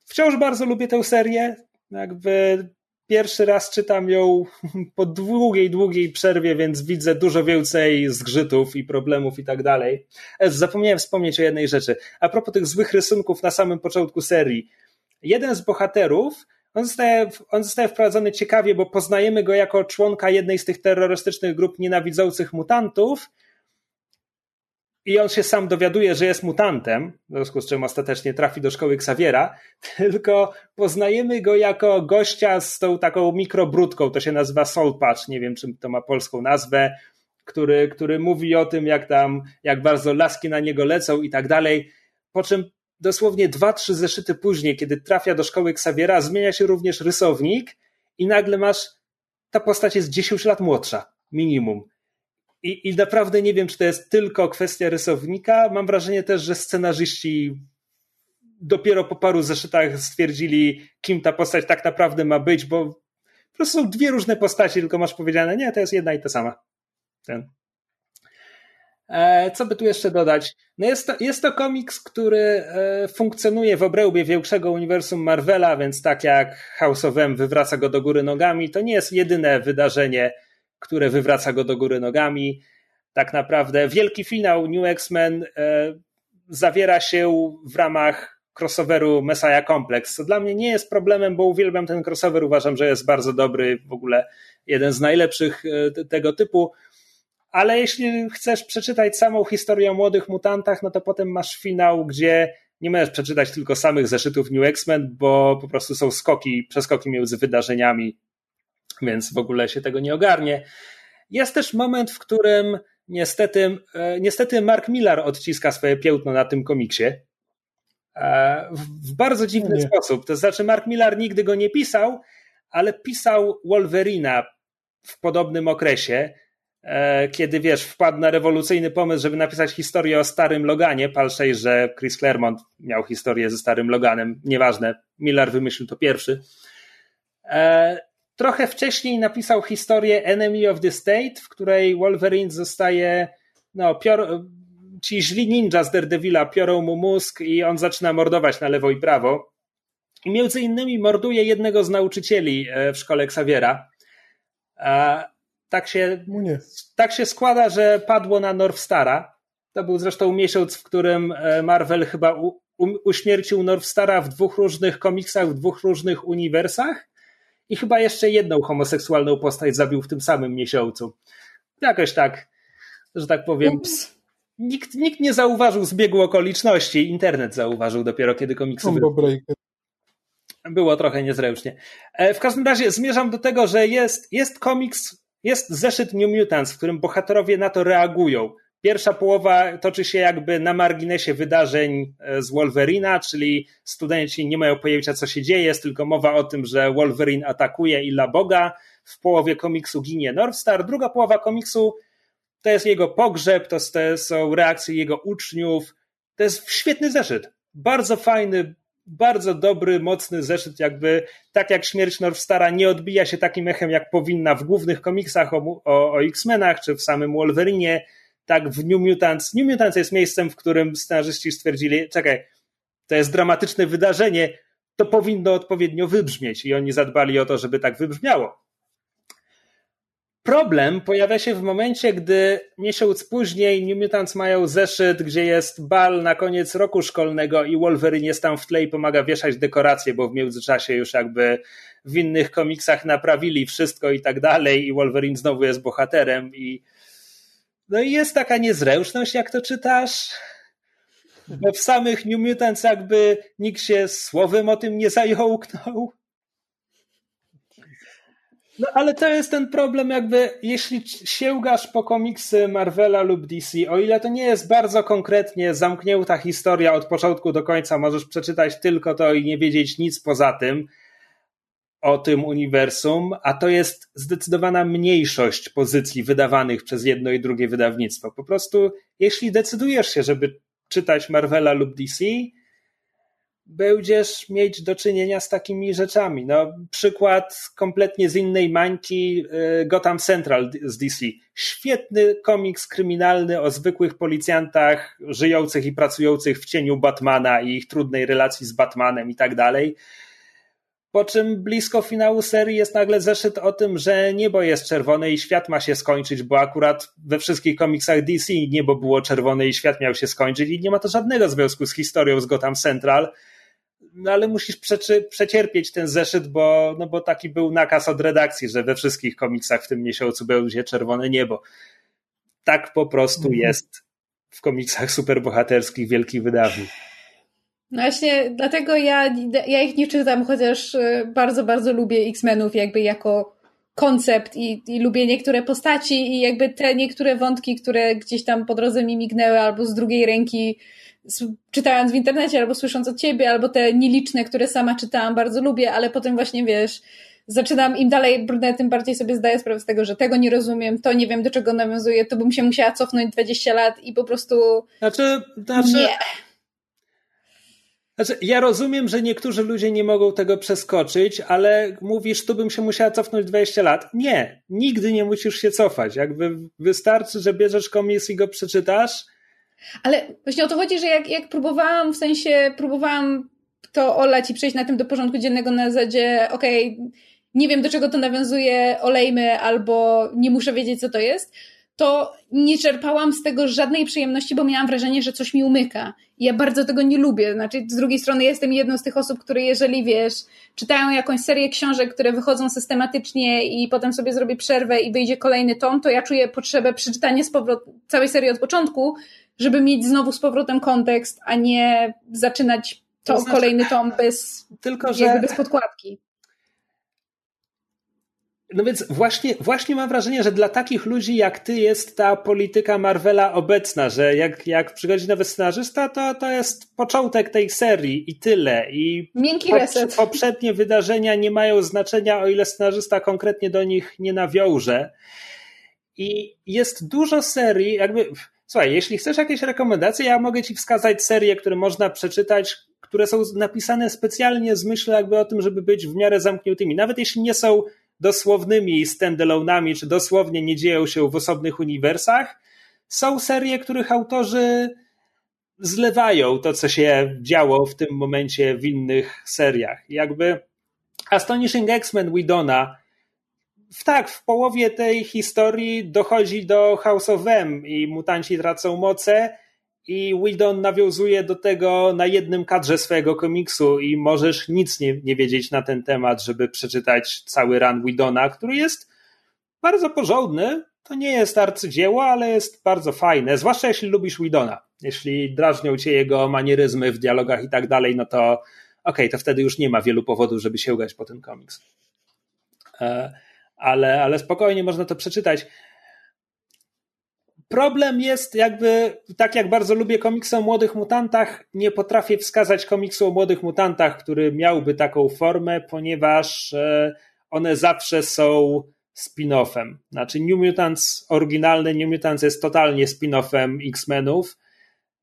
wciąż bardzo lubię tę serię. Jakby pierwszy raz czytam ją <laughs> po długiej, długiej przerwie, więc widzę dużo więcej zgrzytów i problemów i tak dalej. E, zapomniałem wspomnieć o jednej rzeczy. A propos tych złych rysunków na samym początku serii. Jeden z bohaterów on zostaje, on zostaje wprowadzony ciekawie, bo poznajemy go jako członka jednej z tych terrorystycznych grup nienawidzących mutantów, i on się sam dowiaduje, że jest mutantem, w związku z czym ostatecznie trafi do szkoły Xaviera, <laughs> tylko poznajemy go jako gościa z tą taką mikrobrudką, to się nazywa Soul Patch, nie wiem, czym to ma polską nazwę, który, który mówi o tym, jak tam, jak bardzo laski na niego lecą i tak dalej, po czym dosłownie dwa, trzy zeszyty później, kiedy trafia do szkoły Xaviera, zmienia się również rysownik i nagle masz, ta postać jest 10 lat młodsza, minimum i, I naprawdę nie wiem, czy to jest tylko kwestia rysownika. Mam wrażenie też, że scenarzyści dopiero po paru zeszytach stwierdzili, kim ta postać tak naprawdę ma być, bo po prostu są dwie różne postacie, tylko masz powiedziane, nie, to jest jedna i ta sama. Ten. E, co by tu jeszcze dodać? No jest, to, jest to komiks, który e, funkcjonuje w obrębie większego uniwersum Marvela, więc tak jak House of M wywraca go do góry nogami, to nie jest jedyne wydarzenie, które wywraca go do góry nogami. Tak naprawdę wielki finał. New X-Men e, zawiera się w ramach crossoveru Messiah Complex, co dla mnie nie jest problemem, bo uwielbiam ten crossover, uważam, że jest bardzo dobry, w ogóle jeden z najlepszych tego typu. Ale jeśli chcesz przeczytać samą historię o młodych mutantach, no to potem masz finał, gdzie nie możesz przeczytać tylko samych zeszytów New X-Men, bo po prostu są skoki, przeskoki między wydarzeniami, więc w ogóle się tego nie ogarnie. Jest też moment, w którym niestety, e, niestety Mark Millar odciska swoje piętno na tym komiksie. E, w bardzo dziwny nie. sposób. To znaczy, Mark Millar nigdy go nie pisał, ale pisał Wolverina w podobnym okresie. E, kiedy wiesz, wpadł na rewolucyjny pomysł, żeby napisać historię o starym Loganie. Palszej, że Chris Claremont miał historię ze starym Loganem. Nieważne, Miller wymyślił to pierwszy. Trochę wcześniej napisał historię Enemy of the State, w której Wolverine zostaje, no, pior, ci źli ninja z Daredevila piorą mu mózg i on zaczyna mordować na lewo i prawo. I między innymi morduje jednego z nauczycieli e, w szkole Xaviera tak się, tak się składa, że padło na Northstara. To był zresztą miesiąc, w którym e, Marvel chyba u, u, uśmiercił Northstara w dwóch różnych komiksach, w dwóch różnych uniwersach i chyba jeszcze jedną homoseksualną postać zabił w tym samym miesiącu. Jakoś tak, że tak powiem. Nikt, nikt nie zauważył zbiegu okoliczności. Internet zauważył dopiero, kiedy komiksy wyszły. Było trochę niezręcznie. E, w każdym razie zmierzam do tego, że jest, jest komiks jest zeszyt New Mutants, w którym bohaterowie na to reagują. Pierwsza połowa toczy się jakby na marginesie wydarzeń e, z Wolverina, czyli studenci nie mają pojęcia, co się dzieje, jest tylko mowa o tym, że Wolverine atakuje Illa Boga. W połowie komiksu ginie Northstar. Druga połowa komiksu to jest jego pogrzeb, to są reakcje jego uczniów. To jest świetny zeszyt. Bardzo fajny, bardzo dobry, mocny zeszyt, jakby tak jak śmierć Northstara nie odbija się takim echem, jak powinna w głównych komiksach o, o, o X-Menach, czy w samym Wolverinie, tak w New Mutants. New Mutants jest miejscem, w którym scenarzyści stwierdzili, czekaj, to jest dramatyczne wydarzenie, to powinno odpowiednio wybrzmieć i oni zadbali o to, żeby tak wybrzmiało. Problem pojawia się w momencie, gdy miesiąc później New Mutants mają zeszyt, gdzie jest bal na koniec roku szkolnego i Wolverine jest tam w tle i pomaga wieszać dekoracje, bo w międzyczasie już jakby w innych komiksach naprawili wszystko i tak dalej i Wolverine znowu jest bohaterem i no i jest taka niezręczność, jak to czytasz, bo w samych New Mutants jakby nikt się słowem o tym nie zająknął. No ale to jest ten problem, jakby jeśli sięgasz po komiksy Marvela lub DC, o ile to nie jest bardzo konkretnie zamknięta historia od początku do końca, możesz przeczytać tylko to i nie wiedzieć nic poza tym o tym uniwersum, a to jest zdecydowana mniejszość pozycji wydawanych przez jedno i drugie wydawnictwo. Po prostu, jeśli decydujesz się, żeby czytać Marvela lub DC, będziesz mieć do czynienia z takimi rzeczami. No, przykład kompletnie z innej mańki y, Gotham Central z DC. Świetny komiks kryminalny o zwykłych policjantach żyjących i pracujących w cieniu Batmana i ich trudnej relacji z Batmanem i tak dalej. Po czym blisko finału serii jest nagle zeszyt o tym, że niebo jest czerwone i świat ma się skończyć, bo akurat we wszystkich komiksach DC niebo było czerwone i świat miał się skończyć i nie ma to żadnego związku z historią z Gotham Central no ale musisz przeczy, przecierpieć ten zeszyt, bo, no bo taki był nakaz od redakcji, że we wszystkich komiksach w tym miesiącu będzie czerwone niebo. Tak po prostu mhm. jest w komiksach superbohaterskich wielkich wydawnictw. No właśnie, dlatego ja, ja ich nie czytam, chociaż e, bardzo, bardzo lubię X-Menów jakby jako koncept i, i lubię niektóre postaci i jakby te niektóre wątki, które gdzieś tam po drodze mi mignęły albo z drugiej ręki czytając w internecie albo słysząc od ciebie, albo te nieliczne, które sama czytałam, bardzo lubię, ale potem właśnie wiesz, zaczynam im dalej brnę, tym bardziej sobie zdaję sprawę z tego, że tego nie rozumiem, to nie wiem do czego nawiązuje, to bym się musiała cofnąć 20 lat i po prostu. Znaczy, znaczy... Nie. Znaczy, ja rozumiem, że niektórzy ludzie nie mogą tego przeskoczyć, ale mówisz, tu bym się musiała cofnąć 20 lat. Nie, nigdy nie musisz się cofać. Jakby wystarczy, że bierzesz komiks i go przeczytasz. Ale właśnie o to chodzi, że jak, jak próbowałam, w sensie próbowałam to olać i przejść na tym do porządku dziennego na zasadzie, okej, okay, nie wiem do czego to nawiązuje, olejmy, albo nie muszę wiedzieć co to jest, to nie czerpałam z tego żadnej przyjemności, bo miałam wrażenie, że coś mi umyka. I ja bardzo tego nie lubię. Znaczy, z drugiej strony jestem jedną z tych osób, które jeżeli wiesz, czytają jakąś serię książek, które wychodzą systematycznie i potem sobie zrobię przerwę i wyjdzie kolejny tom, to ja czuję potrzebę przeczytania z powrot całej serii od początku, żeby mieć znowu z powrotem kontekst, a nie zaczynać to, to znaczy, kolejny tom bez, tylko, że... bez podkładki. No więc właśnie, właśnie mam wrażenie, że dla takich ludzi jak ty jest ta polityka Marvela obecna, że jak, jak przychodzi nowy scenarzysta, to, to jest początek tej serii i tyle. I Miękki reset. Poprzednie wydarzenia nie mają znaczenia, o ile scenarzysta konkretnie do nich nie nawiąże. I jest dużo serii, jakby. Słuchaj, jeśli chcesz jakieś rekomendacje, ja mogę ci wskazać serie, które można przeczytać, które są napisane specjalnie z myślą jakby o tym, żeby być w miarę zamkniętymi. Nawet jeśli nie są dosłownymi standalone'ami, czy dosłownie nie dzieją się w osobnych uniwersach, są serie, których autorzy zlewają to, co się działo w tym momencie w innych seriach. Jakby Astonishing X-Men Widona tak, w połowie tej historii dochodzi do House of M i mutanci tracą moce i Whedon nawiązuje do tego na jednym kadrze swojego komiksu i możesz nic nie, nie wiedzieć na ten temat, żeby przeczytać cały run Whedona, który jest bardzo porządny. To nie jest arcydzieło, ale jest bardzo fajne, zwłaszcza jeśli lubisz Whedona. Jeśli drażnią cię jego manieryzmy w dialogach i tak dalej, no to okej, okay, to wtedy już nie ma wielu powodów, żeby sięgać po ten komiks. E, ale, ale spokojnie można to przeczytać. Problem jest jakby, tak jak bardzo lubię komiksy o młodych mutantach, nie potrafię wskazać komiksu o młodych mutantach, który miałby taką formę, ponieważ e, one zawsze są spin-offem. Znaczy New Mutants, oryginalny New Mutants jest totalnie spin-offem X-Menów.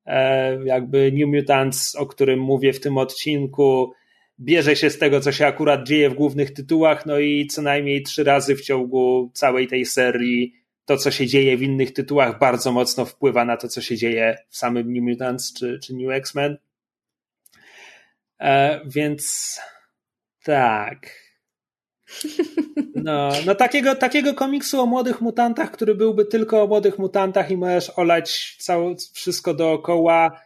E, jakby New Mutants, o którym mówię w tym odcinku, bierze się z tego, co się akurat dzieje w głównych tytułach, no i co najmniej trzy razy w ciągu całej tej serii to, co się dzieje w innych tytułach, bardzo mocno wpływa na to, co się dzieje w samym New Mutants czy, czy New X-Men. E, więc tak. No, no takiego, takiego komiksu o młodych mutantach, który byłby tylko o młodych mutantach i możesz olać wszystko dookoła,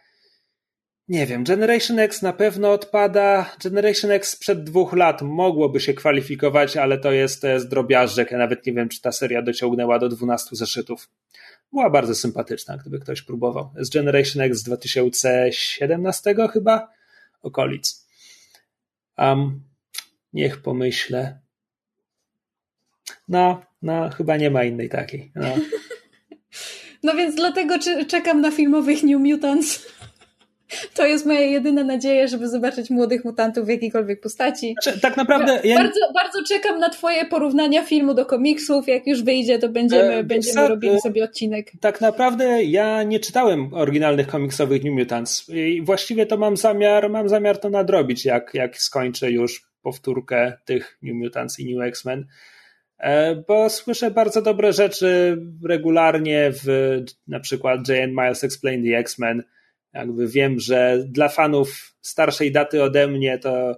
nie wiem, Generation X na pewno odpada. Generation X sprzed dwóch lat mogłoby się kwalifikować, ale to jest, to jest drobiażdżek. Ja nawet nie wiem, czy ta seria dociągnęła do 12 zeszytów. Była bardzo sympatyczna, gdyby ktoś próbował. Z Generation X z 2017 chyba okolic. Um, niech pomyślę. No, no, chyba nie ma innej takiej. No, <laughs> no więc dlatego czekam na filmowych New Mutants. To jest moja jedyna nadzieja, żeby zobaczyć młodych mutantów w jakiejkolwiek postaci. Znaczy, tak naprawdę. Ja... Bardzo, bardzo czekam na Twoje porównania filmu do komiksów. Jak już wyjdzie, to będziemy, e, będziemy robili sobie odcinek. Tak naprawdę ja nie czytałem oryginalnych komiksowych New Mutants. I właściwie to mam zamiar, mam zamiar to nadrobić, jak, jak skończę już powtórkę tych New Mutants i New X-Men e, bo słyszę bardzo dobre rzeczy regularnie w na przykład J.N. Miles Explain the X-Men, jakby wiem, że dla fanów starszej daty ode mnie to,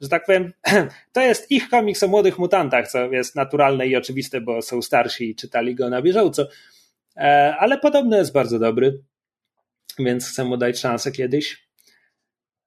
że tak powiem, <clears throat> to jest ich komiks o młodych mutantach, co jest naturalne i oczywiste, bo są starsi i czytali go na bieżąco. E, ale podobno jest bardzo dobry, więc chcę mu dać szansę kiedyś.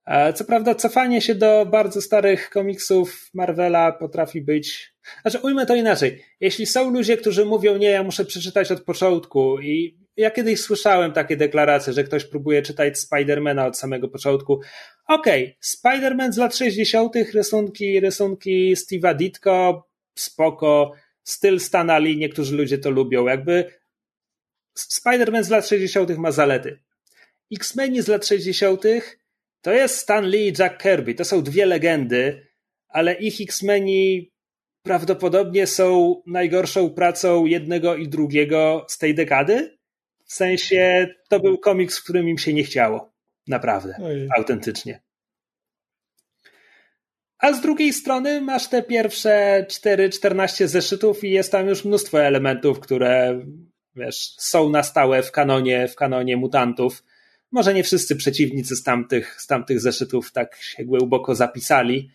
E, co prawda, cofanie się do bardzo starych komiksów Marvela potrafi być. Znaczy, ujmę to inaczej. Jeśli są ludzie, którzy mówią, nie, ja muszę przeczytać od początku i ja kiedyś słyszałem takie deklaracje, że ktoś próbuje czytać Spidermana od samego początku. Okej, okay, Spiderman z lat 60., rysunki, rysunki Steve'a Ditko, spoko, styl Stanali, niektórzy ludzie to lubią. Jakby Spider-Man z lat 60. ma zalety. X-Meni z lat 60. to jest Stan Lee i Jack Kirby. To są dwie legendy, ale ich X-Meni prawdopodobnie są najgorszą pracą jednego i drugiego z tej dekady. W sensie to był komiks, w którym im się nie chciało. Naprawdę. Ojej. Autentycznie. A z drugiej strony masz te pierwsze 4-14 zeszytów i jest tam już mnóstwo elementów, które wiesz, są na stałe w kanonie, w kanonie mutantów. Może nie wszyscy przeciwnicy z tamtych, z tamtych zeszytów tak się głęboko zapisali.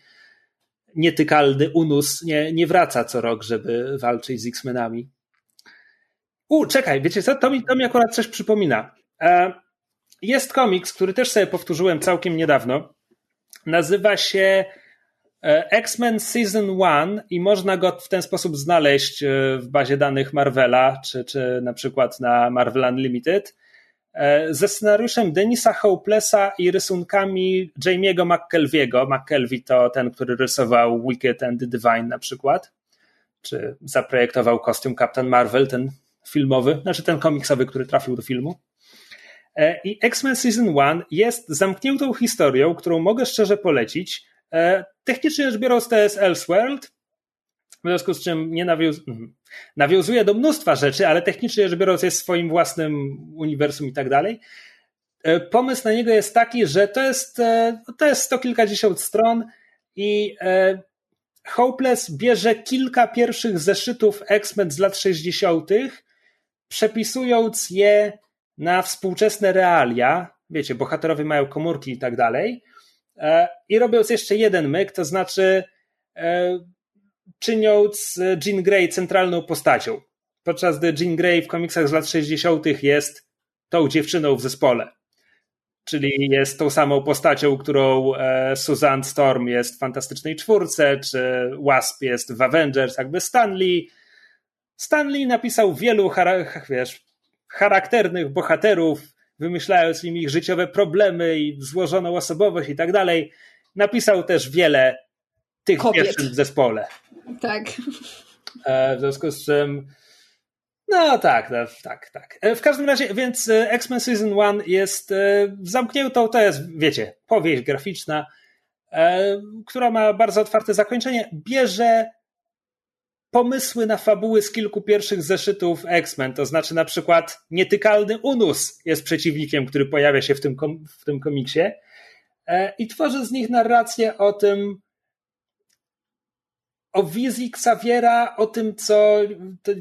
Nietykalny Unus nie, nie wraca co rok, żeby walczyć z X-Menami. U, czekaj, wiecie co? To mi, to mi akurat coś przypomina. E, jest komiks, który też sobie powtórzyłem całkiem niedawno. Nazywa się e, X-Men Season 1 i można go w ten sposób znaleźć e, w bazie danych Marvela, czy, czy na przykład na Marvel Unlimited, ze scenariuszem Denisa Hopelessa i rysunkami Jamie'ego McKelviego. McKelvey to ten, który rysował Wicked and the Divine na przykład, czy zaprojektował kostium Captain Marvel, ten filmowy, znaczy ten komiksowy, który trafił do filmu. E, I X-Men Season 1 jest zamkniętą historią, którą mogę szczerze polecić. E, technicznie rzecz biorąc, to jest Elseworld, w związku z czym nie nawiąz... Mhm. nawiązuje do mnóstwa rzeczy, ale technicznie rzecz biorąc jest swoim własnym uniwersum i tak dalej. E, pomysł na niego jest taki, że to jest, to jest sto kilkadziesiąt stron i Hopeless bierze kilka pierwszych zeszytów X-Men z lat 60., przepisując je na współczesne realia, wiecie, bohaterowie mają komórki i tak dalej, e, i robiąc jeszcze jeden myk, to znaczy e, czyniąc Jean Grey centralną postacią, podczas gdy Jean Grey w komiksach z lat 60. jest tą dziewczyną w zespole. Czyli jest tą samą postacią, którą e, Susan Storm jest w Fantastycznej Czwórce, czy Wasp jest w Avengers, jakby Stanley. Stanley napisał wielu wiesz, charakternych bohaterów, wymyślając im ich życiowe problemy i złożoną osobowość i tak dalej. Napisał też wiele tych Kobiet. w zespole. Tak. E, w związku z czym no tak, no, tak, tak. E, w każdym razie, więc e, X-Men Season 1 jest zamkniętą, to jest, wiecie, powieść graficzna, która ma bardzo otwarte zakończenie. Bierze pomysły na fabuły z kilku pierwszych zeszytów X-Men. To znaczy, na przykład, nietykalny Unus jest przeciwnikiem, który pojawia się w tym, w tym komiksie e, i tworzy z nich narrację o tym, o wizji Xaviera, o tym, co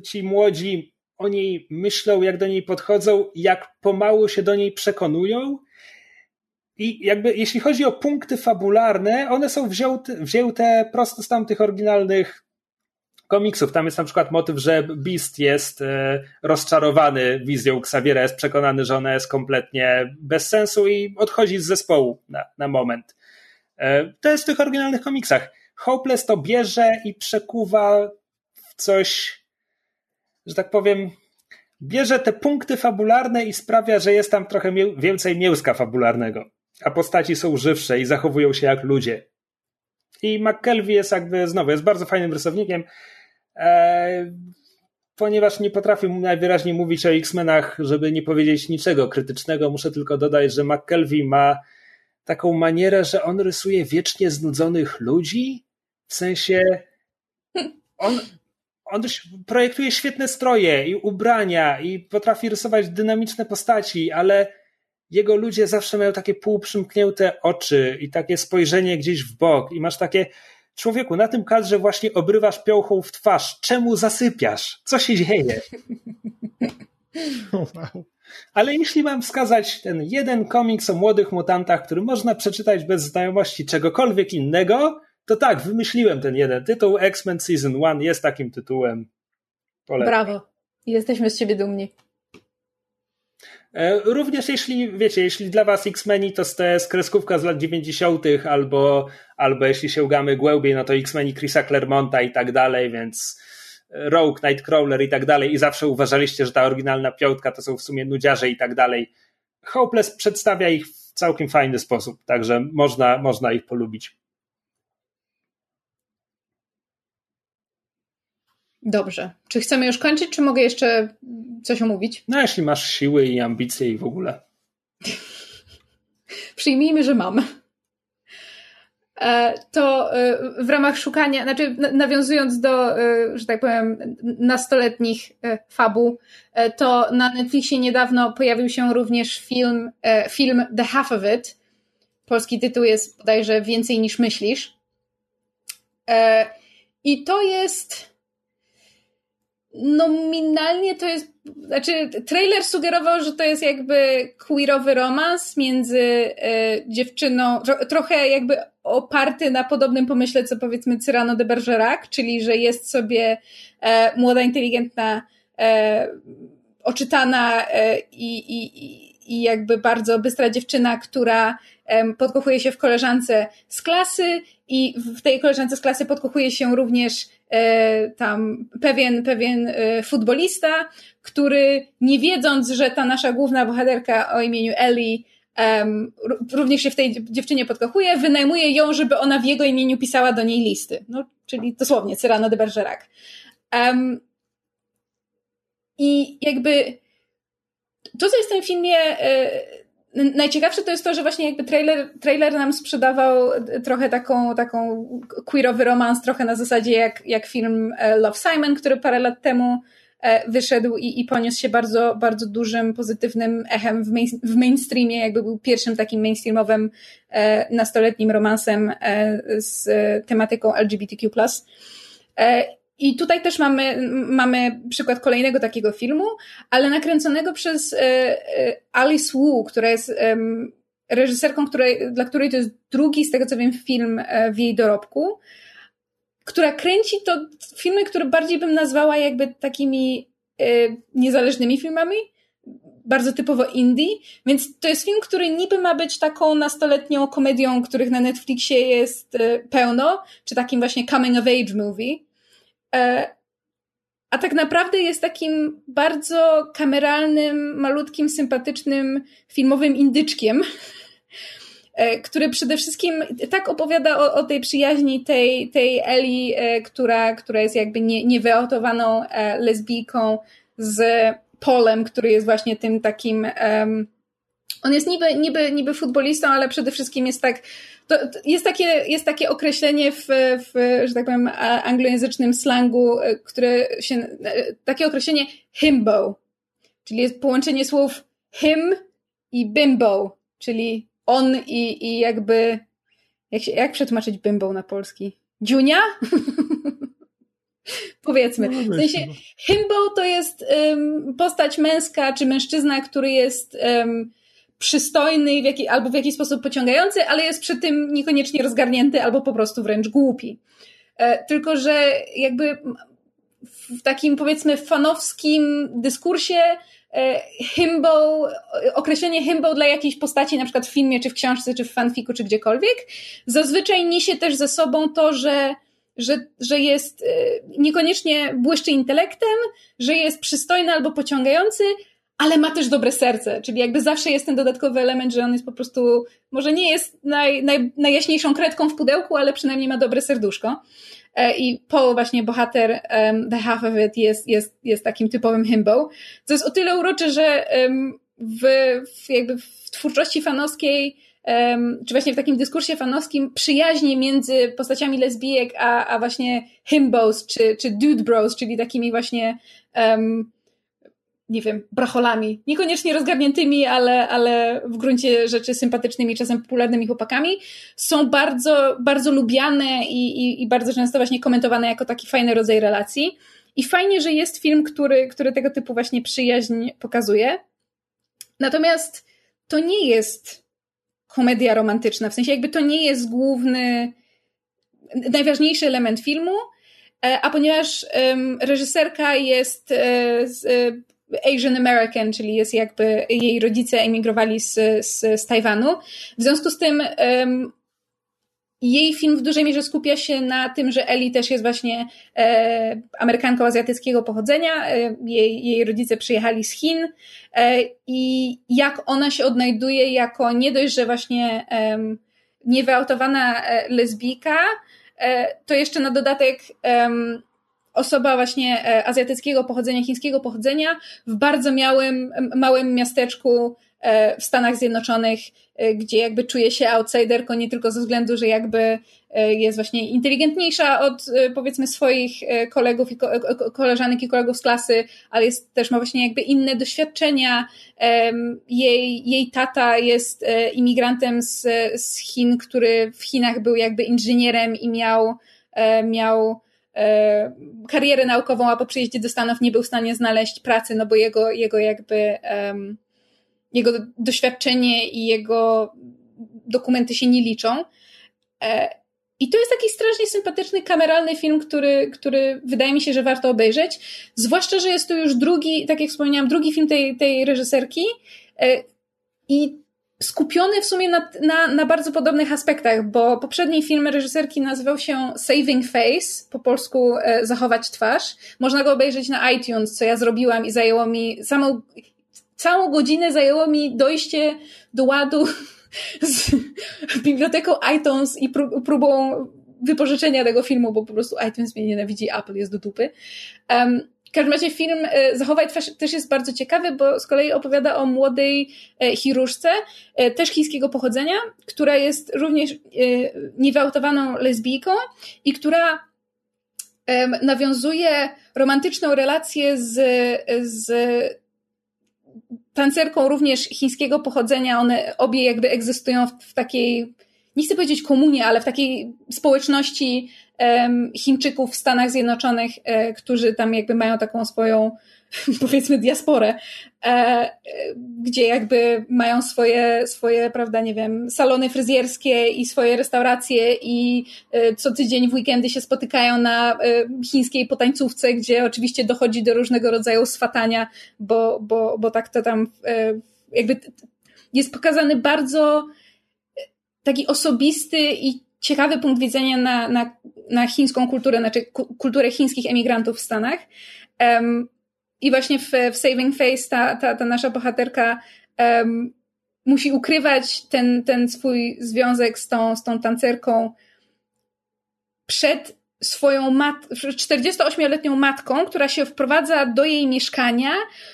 ci młodzi o niej myślą, jak do niej podchodzą, jak pomału się do niej przekonują. I jakby jeśli chodzi o punkty fabularne, one są wzięte, wzięte prosto z tamtych oryginalnych komiksów. Tam jest na przykład motyw, że Beast jest e, rozczarowany wizją Xaviera, jest przekonany, że ona jest kompletnie bez sensu i odchodzi z zespołu na, na moment. E, to jest w tych oryginalnych komiksach. Hopeless to bierze i przekuwa w coś, że tak powiem, bierze te punkty fabularne i sprawia, że jest tam trochę więcej mięska fabularnego, a postaci są żywsze i zachowują się jak ludzie. I McKelvey jest jakby, znowu, jest bardzo fajnym rysownikiem, ponieważ nie potrafię najwyraźniej mówić o X-Menach, żeby nie powiedzieć niczego krytycznego, muszę tylko dodać, że McKelvey ma taką manierę, że on rysuje wiecznie znudzonych ludzi, w sensie on, on projektuje świetne stroje i ubrania i potrafi rysować dynamiczne postaci, ale jego ludzie zawsze mają takie półprzymknięte oczy i takie spojrzenie gdzieś w bok i masz takie człowieku, na tym kadrze właśnie obrywasz piołchą w twarz. Czemu zasypiasz? Co się dzieje? <laughs> Ale jeśli mam wskazać ten jeden komiks o młodych mutantach, który można przeczytać bez znajomości czegokolwiek innego, to tak, wymyśliłem ten jeden tytuł. X-Men Season 1 jest takim tytułem. Polecam. Brawo. Jesteśmy z ciebie dumni. E, również jeśli, wiecie, jeśli dla was X-Meni to jest kreskówka z lat 90. albo, albo jeśli się ugamy głębiej, no to X-Meni Chrisa Claremonta i tak dalej, więc Rogue, Nightcrawler i tak dalej i zawsze uważaliście, że ta oryginalna piątka to są w sumie nudziarze i tak dalej. Hopeless przedstawia ich w całkiem fajny sposób, także można, można ich polubić. Dobrze. Czy chcemy już kończyć, czy mogę jeszcze coś omówić? No, jeśli masz siły i ambicje i w ogóle. <laughs> Przyjmijmy, że mam. to w ramach szukania, znaczy nawiązując do, że tak powiem, nastoletnich fabuł, to na Netflixie niedawno pojawił się również film, film The Half of It. Polski tytuł jest bodajże Więcej niż myślisz. I to jest nominalnie to jest, znaczy trailer sugerował, że to jest jakby queerowy romans między e, dziewczyną, tro, trochę jakby oparty na podobnym pomyśle, co powiedzmy Cyrano de Bergerac, czyli że jest sobie e, młoda, inteligentna, e, oczytana e, i, i, i jakby bardzo bystra dziewczyna, która podkochuje się w koleżance z klasy i w tej koleżance z klasy podkochuje się również tam pewien, pewien e, futbolista, który nie wiedząc, że ta nasza główna bohaterka o imieniu Ellie um, również się w tej dziewczynie podkochuje, wynajmuje ją, żeby ona w jego imieniu pisała do niej listy. No, czyli dosłownie Cyrano de Bergerac. Um, I jakby to, co jest w tym filmie e, najciekawsze to jest to, że właśnie jakby trailer, trailer nam sprzedawał trochę taką, taką queerowy romans, trochę na zasadzie jak, jak film e, Love Simon, który parę lat temu e, wyszedł i, i poniósł się bardzo, bardzo dużym, pozytywnym echem w, main, w mainstreamie, jakby był pierwszym takim mainstreamowym e, nastoletnim romansem e, z tematyką LGBTQ+. I tutaj też mamy, mamy przykład kolejnego takiego filmu, ale nakręconego przez e, e, Alice Wu, która jest reżyserką, której, dla której to jest drugi, z tego co wiem, film e, w jej dorobku, która kręci to filmy, które bardziej bym nazwała jakby takimi niezależnymi filmami, bardzo typowo indie, więc to jest film, który niby ma być taką nastoletnią komedią, których na Netflixie jest pełno, czy takim właśnie coming of age movie, a tak naprawdę jest takim bardzo kameralnym, malutkim, sympatycznym, filmowym indyczkiem, <laughs> e, który przede wszystkim tak opowiada o, o tej przyjaźni tej, tej Eli, e, która, która jest jakby nie, niewyautowaną lesbijką z Polem, który jest właśnie tym takim. On jest niby, niby, niby futbolistą, ale przede wszystkim jest tak to, to jest, takie, jest takie określenie w, w, że tak powiem, anglojęzycznym slangu, e, które się, e, takie określenie himbo, czyli jest połączenie słów him i bimbo, czyli on i, i jakby, jak, się, jak przetłumaczyć bimbo na polski? Dziunia? <laughs> Powiedzmy. No, w sensie, himbo to jest um, postać męska czy mężczyzna, który jest um, przystojny w jaki, albo w jakiś sposób pociągający, ale jest przy tym niekoniecznie rozgarnięty albo po prostu wręcz głupi. E, tylko, że jakby w takim powiedzmy fanowskim dyskursie e, himbo, określenie himbo dla jakiejś postaci, na przykład w filmie, czy w książce, czy w fanfiku, czy gdziekolwiek, zazwyczaj niesie też ze sobą to, że że, że jest e, niekoniecznie błyszczy intelektem, że jest przystojny albo pociągający, ale ma też dobre serce, czyli jakby zawsze jest ten dodatkowy element, że on jest po prostu, może nie jest naj, naj, najjaśniejszą kredką w pudełku, ale przynajmniej ma dobre serduszko. E, I Paul, właśnie bohater um, The Half of It, jest, jest, jest takim typowym himbo, co jest o tyle urocze, że um, w, w, jakby w twórczości fanowskiej um, czy właśnie w takim dyskursie fanowskim przyjaźnie między postaciami lesbijek a, a właśnie himbos, czy, czy dude bros, czyli takimi właśnie um, nie wiem, bracholami. Niekoniecznie rozgarniętymi, ale, ale w gruncie rzeczy sympatycznymi, czasem popularnymi chłopakami. Są bardzo, bardzo lubiane i, i, i bardzo często właśnie komentowane jako taki fajny rodzaj relacji. I fajnie, że jest film, który, który tego typu właśnie przyjaźń pokazuje. Natomiast to nie jest komedia romantyczna, w sensie jakby to nie jest główny, najważniejszy element filmu, e, a ponieważ reżyserka jest e, z, Asian American, czyli jest jakby jej rodzice emigrowali z, z, z Tajwanu. W związku z tym um, jej film w dużej mierze skupia się na tym, że Ellie też jest właśnie e, Amerykanką azjatyckiego pochodzenia. E, jej, jej rodzice przyjechali z Chin e, i jak ona się odnajduje jako nie dość, że właśnie e, niewyautowana lesbijka, e, to jeszcze na dodatek osoba właśnie e, azjatyckiego pochodzenia, chińskiego pochodzenia w bardzo małym, małym miasteczku e, w Stanach Zjednoczonych, e, gdzie jakby czuje się outsiderką nie tylko ze względu, że jakby jest właśnie inteligentniejsza od powiedzmy swoich kolegów i koleżanek i kolegów z klasy, ale jest, też ma właśnie jakby inne doświadczenia. Jej, jej tata jest imigrantem z, z Chin, który w Chinach był jakby inżynierem i miał, miał karierę naukową, a po przyjeździe do Stanów nie był w stanie znaleźć pracy, no bo jego, jego jakby um, jego doświadczenie i jego dokumenty się nie liczą. E, I to jest taki strasznie sympatyczny, kameralny film, który, który wydaje mi się, że warto obejrzeć. Zwłaszcza, że jest to już drugi, tak jak wspomniałam, drugi film tej, tej reżyserki. E, I skupiony w sumie na, na, na, bardzo podobnych aspektach, bo poprzedni film reżyserki nazywał się Saving Face, po polsku e, Zachować twarz. Można go obejrzeć na iTunes, co ja zrobiłam i zajęło mi samą, całą godzinę zajęło mi dojście do ładu <laughs> z biblioteką iTunes i próbą wypożyczenia tego filmu, bo po prostu iTunes mnie nienawidzi, Apple jest do dupy. Um, w każdym razie film e, Zachowaj twarz też jest bardzo ciekawy, bo z kolei opowiada o młodej e, chirurżce, e, też chińskiego pochodzenia, która jest również niewyautowaną lesbijką i która nawiązuje romantyczną relację z, z tancerką również chińskiego pochodzenia. One obie jakby egzystują w, w takiej, nie chcę powiedzieć komunie, ale w takiej społeczności Chińczyków w Stanach Zjednoczonych, e, którzy tam jakby mają taką swoją <laughs> powiedzmy diasporę, e, gdzie jakby mają swoje, swoje, prawda, nie wiem, salony fryzjerskie i swoje restauracje i e, co tydzień w weekendy się spotykają na chińskiej potańcówce, gdzie oczywiście dochodzi do różnego rodzaju swatania, bo, bo, bo tak to tam jakby jest pokazany bardzo taki osobisty i ciekawy punkt widzenia na, na, na chińską kulturę, znaczy kulturę chińskich emigrantów w Stanach. Um, I właśnie w, w Saving Face ta, ta, ta nasza bohaterka um, musi ukrywać ten, ten swój związek z tą, z tą tancerką przed swoją mat 48-letnią matką, która się wprowadza do jej mieszkania,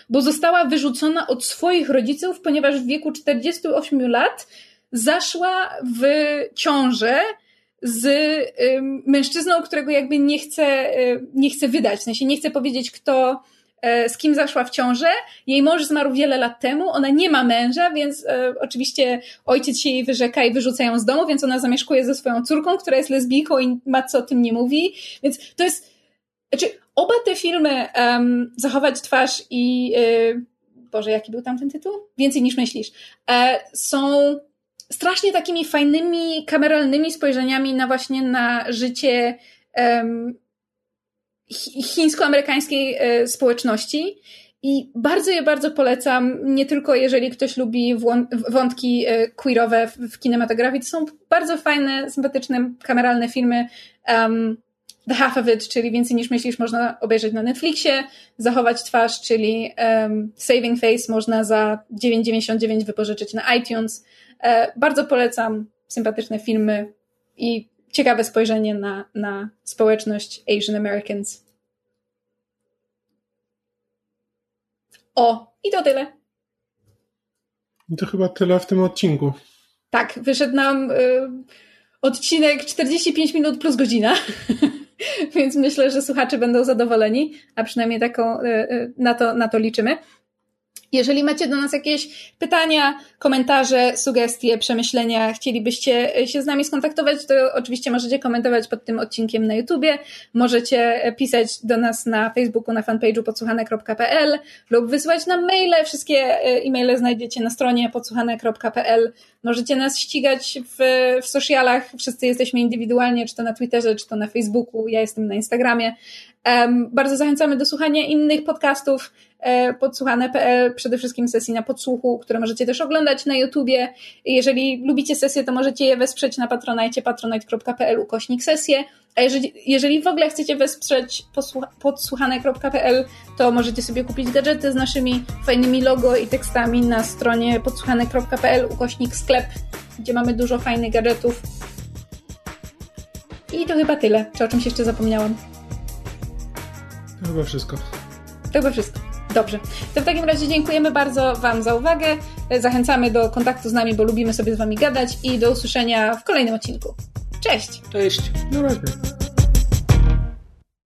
bo została wyrzucona od swoich rodziców, ponieważ w wieku 48 lat zaszła w ciążę z y, mężczyzną, którego jakby nie chce, y, nie chce wydać. W sensie nie chce powiedzieć, kto, y, z kim zaszła w ciążę. Jej mąż zmarł wiele lat temu, ona nie ma męża, więc e, oczywiście ojciec się jej wyrzeka i wyrzuca ją z domu, więc ona zamieszkuje ze swoją córką, która jest lesbijką i matce o tym nie mówi. Więc to jest, znaczy oba te filmy um, Zachować twarz i Boże, jaki był tam ten tytuł? Więcej niż myślisz. E, są strasznie takimi fajnymi, kameralnymi spojrzeniami na właśnie na życie um, chińsko-amerykańskiej e, społeczności. I bardzo je bardzo polecam, nie tylko jeżeli ktoś lubi wątki e, queerowe w, kinematografii, to są bardzo fajne, sympatyczne, kameralne filmy. Um, The Half of It, czyli Więcej niż myślisz, można obejrzeć na Netflixie. Zachować twarz, czyli um, Saving Face można za 9,99 wypożyczyć na iTunes. E, bardzo polecam sympatyczne filmy i ciekawe spojrzenie na, na społeczność Asian Americans. O, i to tyle. I to chyba tyle w tym odcinku. Tak, wyszedł nam y, odcinek 45 minut plus godzina. <laughs> Więc myślę, że słuchacze będą zadowoleni, a przynajmniej taką, y, y, na, to, na to liczymy. Jeżeli macie do nas jakieś pytania, komentarze, sugestie, przemyślenia, chcielibyście się z nami skontaktować, to oczywiście możecie komentować pod tym odcinkiem na YouTubie, możecie pisać do nas na Facebooku, na fanpage'u podsłuchane.pl lub wysłać nam maile. Wszystkie e, e-maile znajdziecie na stronie podsłuchane.pl. Możecie nas ścigać w, w socialach, wszyscy jesteśmy indywidualnie, czy to na Twitterze, czy to na Facebooku, ja jestem na Instagramie. Um, bardzo zachęcamy do słuchania innych podcastów podsłuchane.pl, przede wszystkim sesji na podsłuchu, które możecie też oglądać na YouTubie. Jeżeli lubicie sesje, to możecie je wesprzeć na patronajcie patronite.pl ukośnik sesje. A jeżeli, jeżeli w ogóle chcecie wesprzeć podsłuchane.pl, to możecie sobie kupić gadżety z naszymi fajnymi logo i tekstami na stronie podsłuchane.pl ukośnik sklep, gdzie mamy dużo fajnych gadżetów. I to chyba tyle. Czy o czymś jeszcze zapomniałam? To chyba wszystko. To chyba wszystko. Dobrze. To w takim razie dziękujemy bardzo Wam za uwagę. Zachęcamy do kontaktu z nami, bo lubimy sobie z Wami gadać i do usłyszenia w kolejnym odcinku. Cześć! Cześć! Na razie.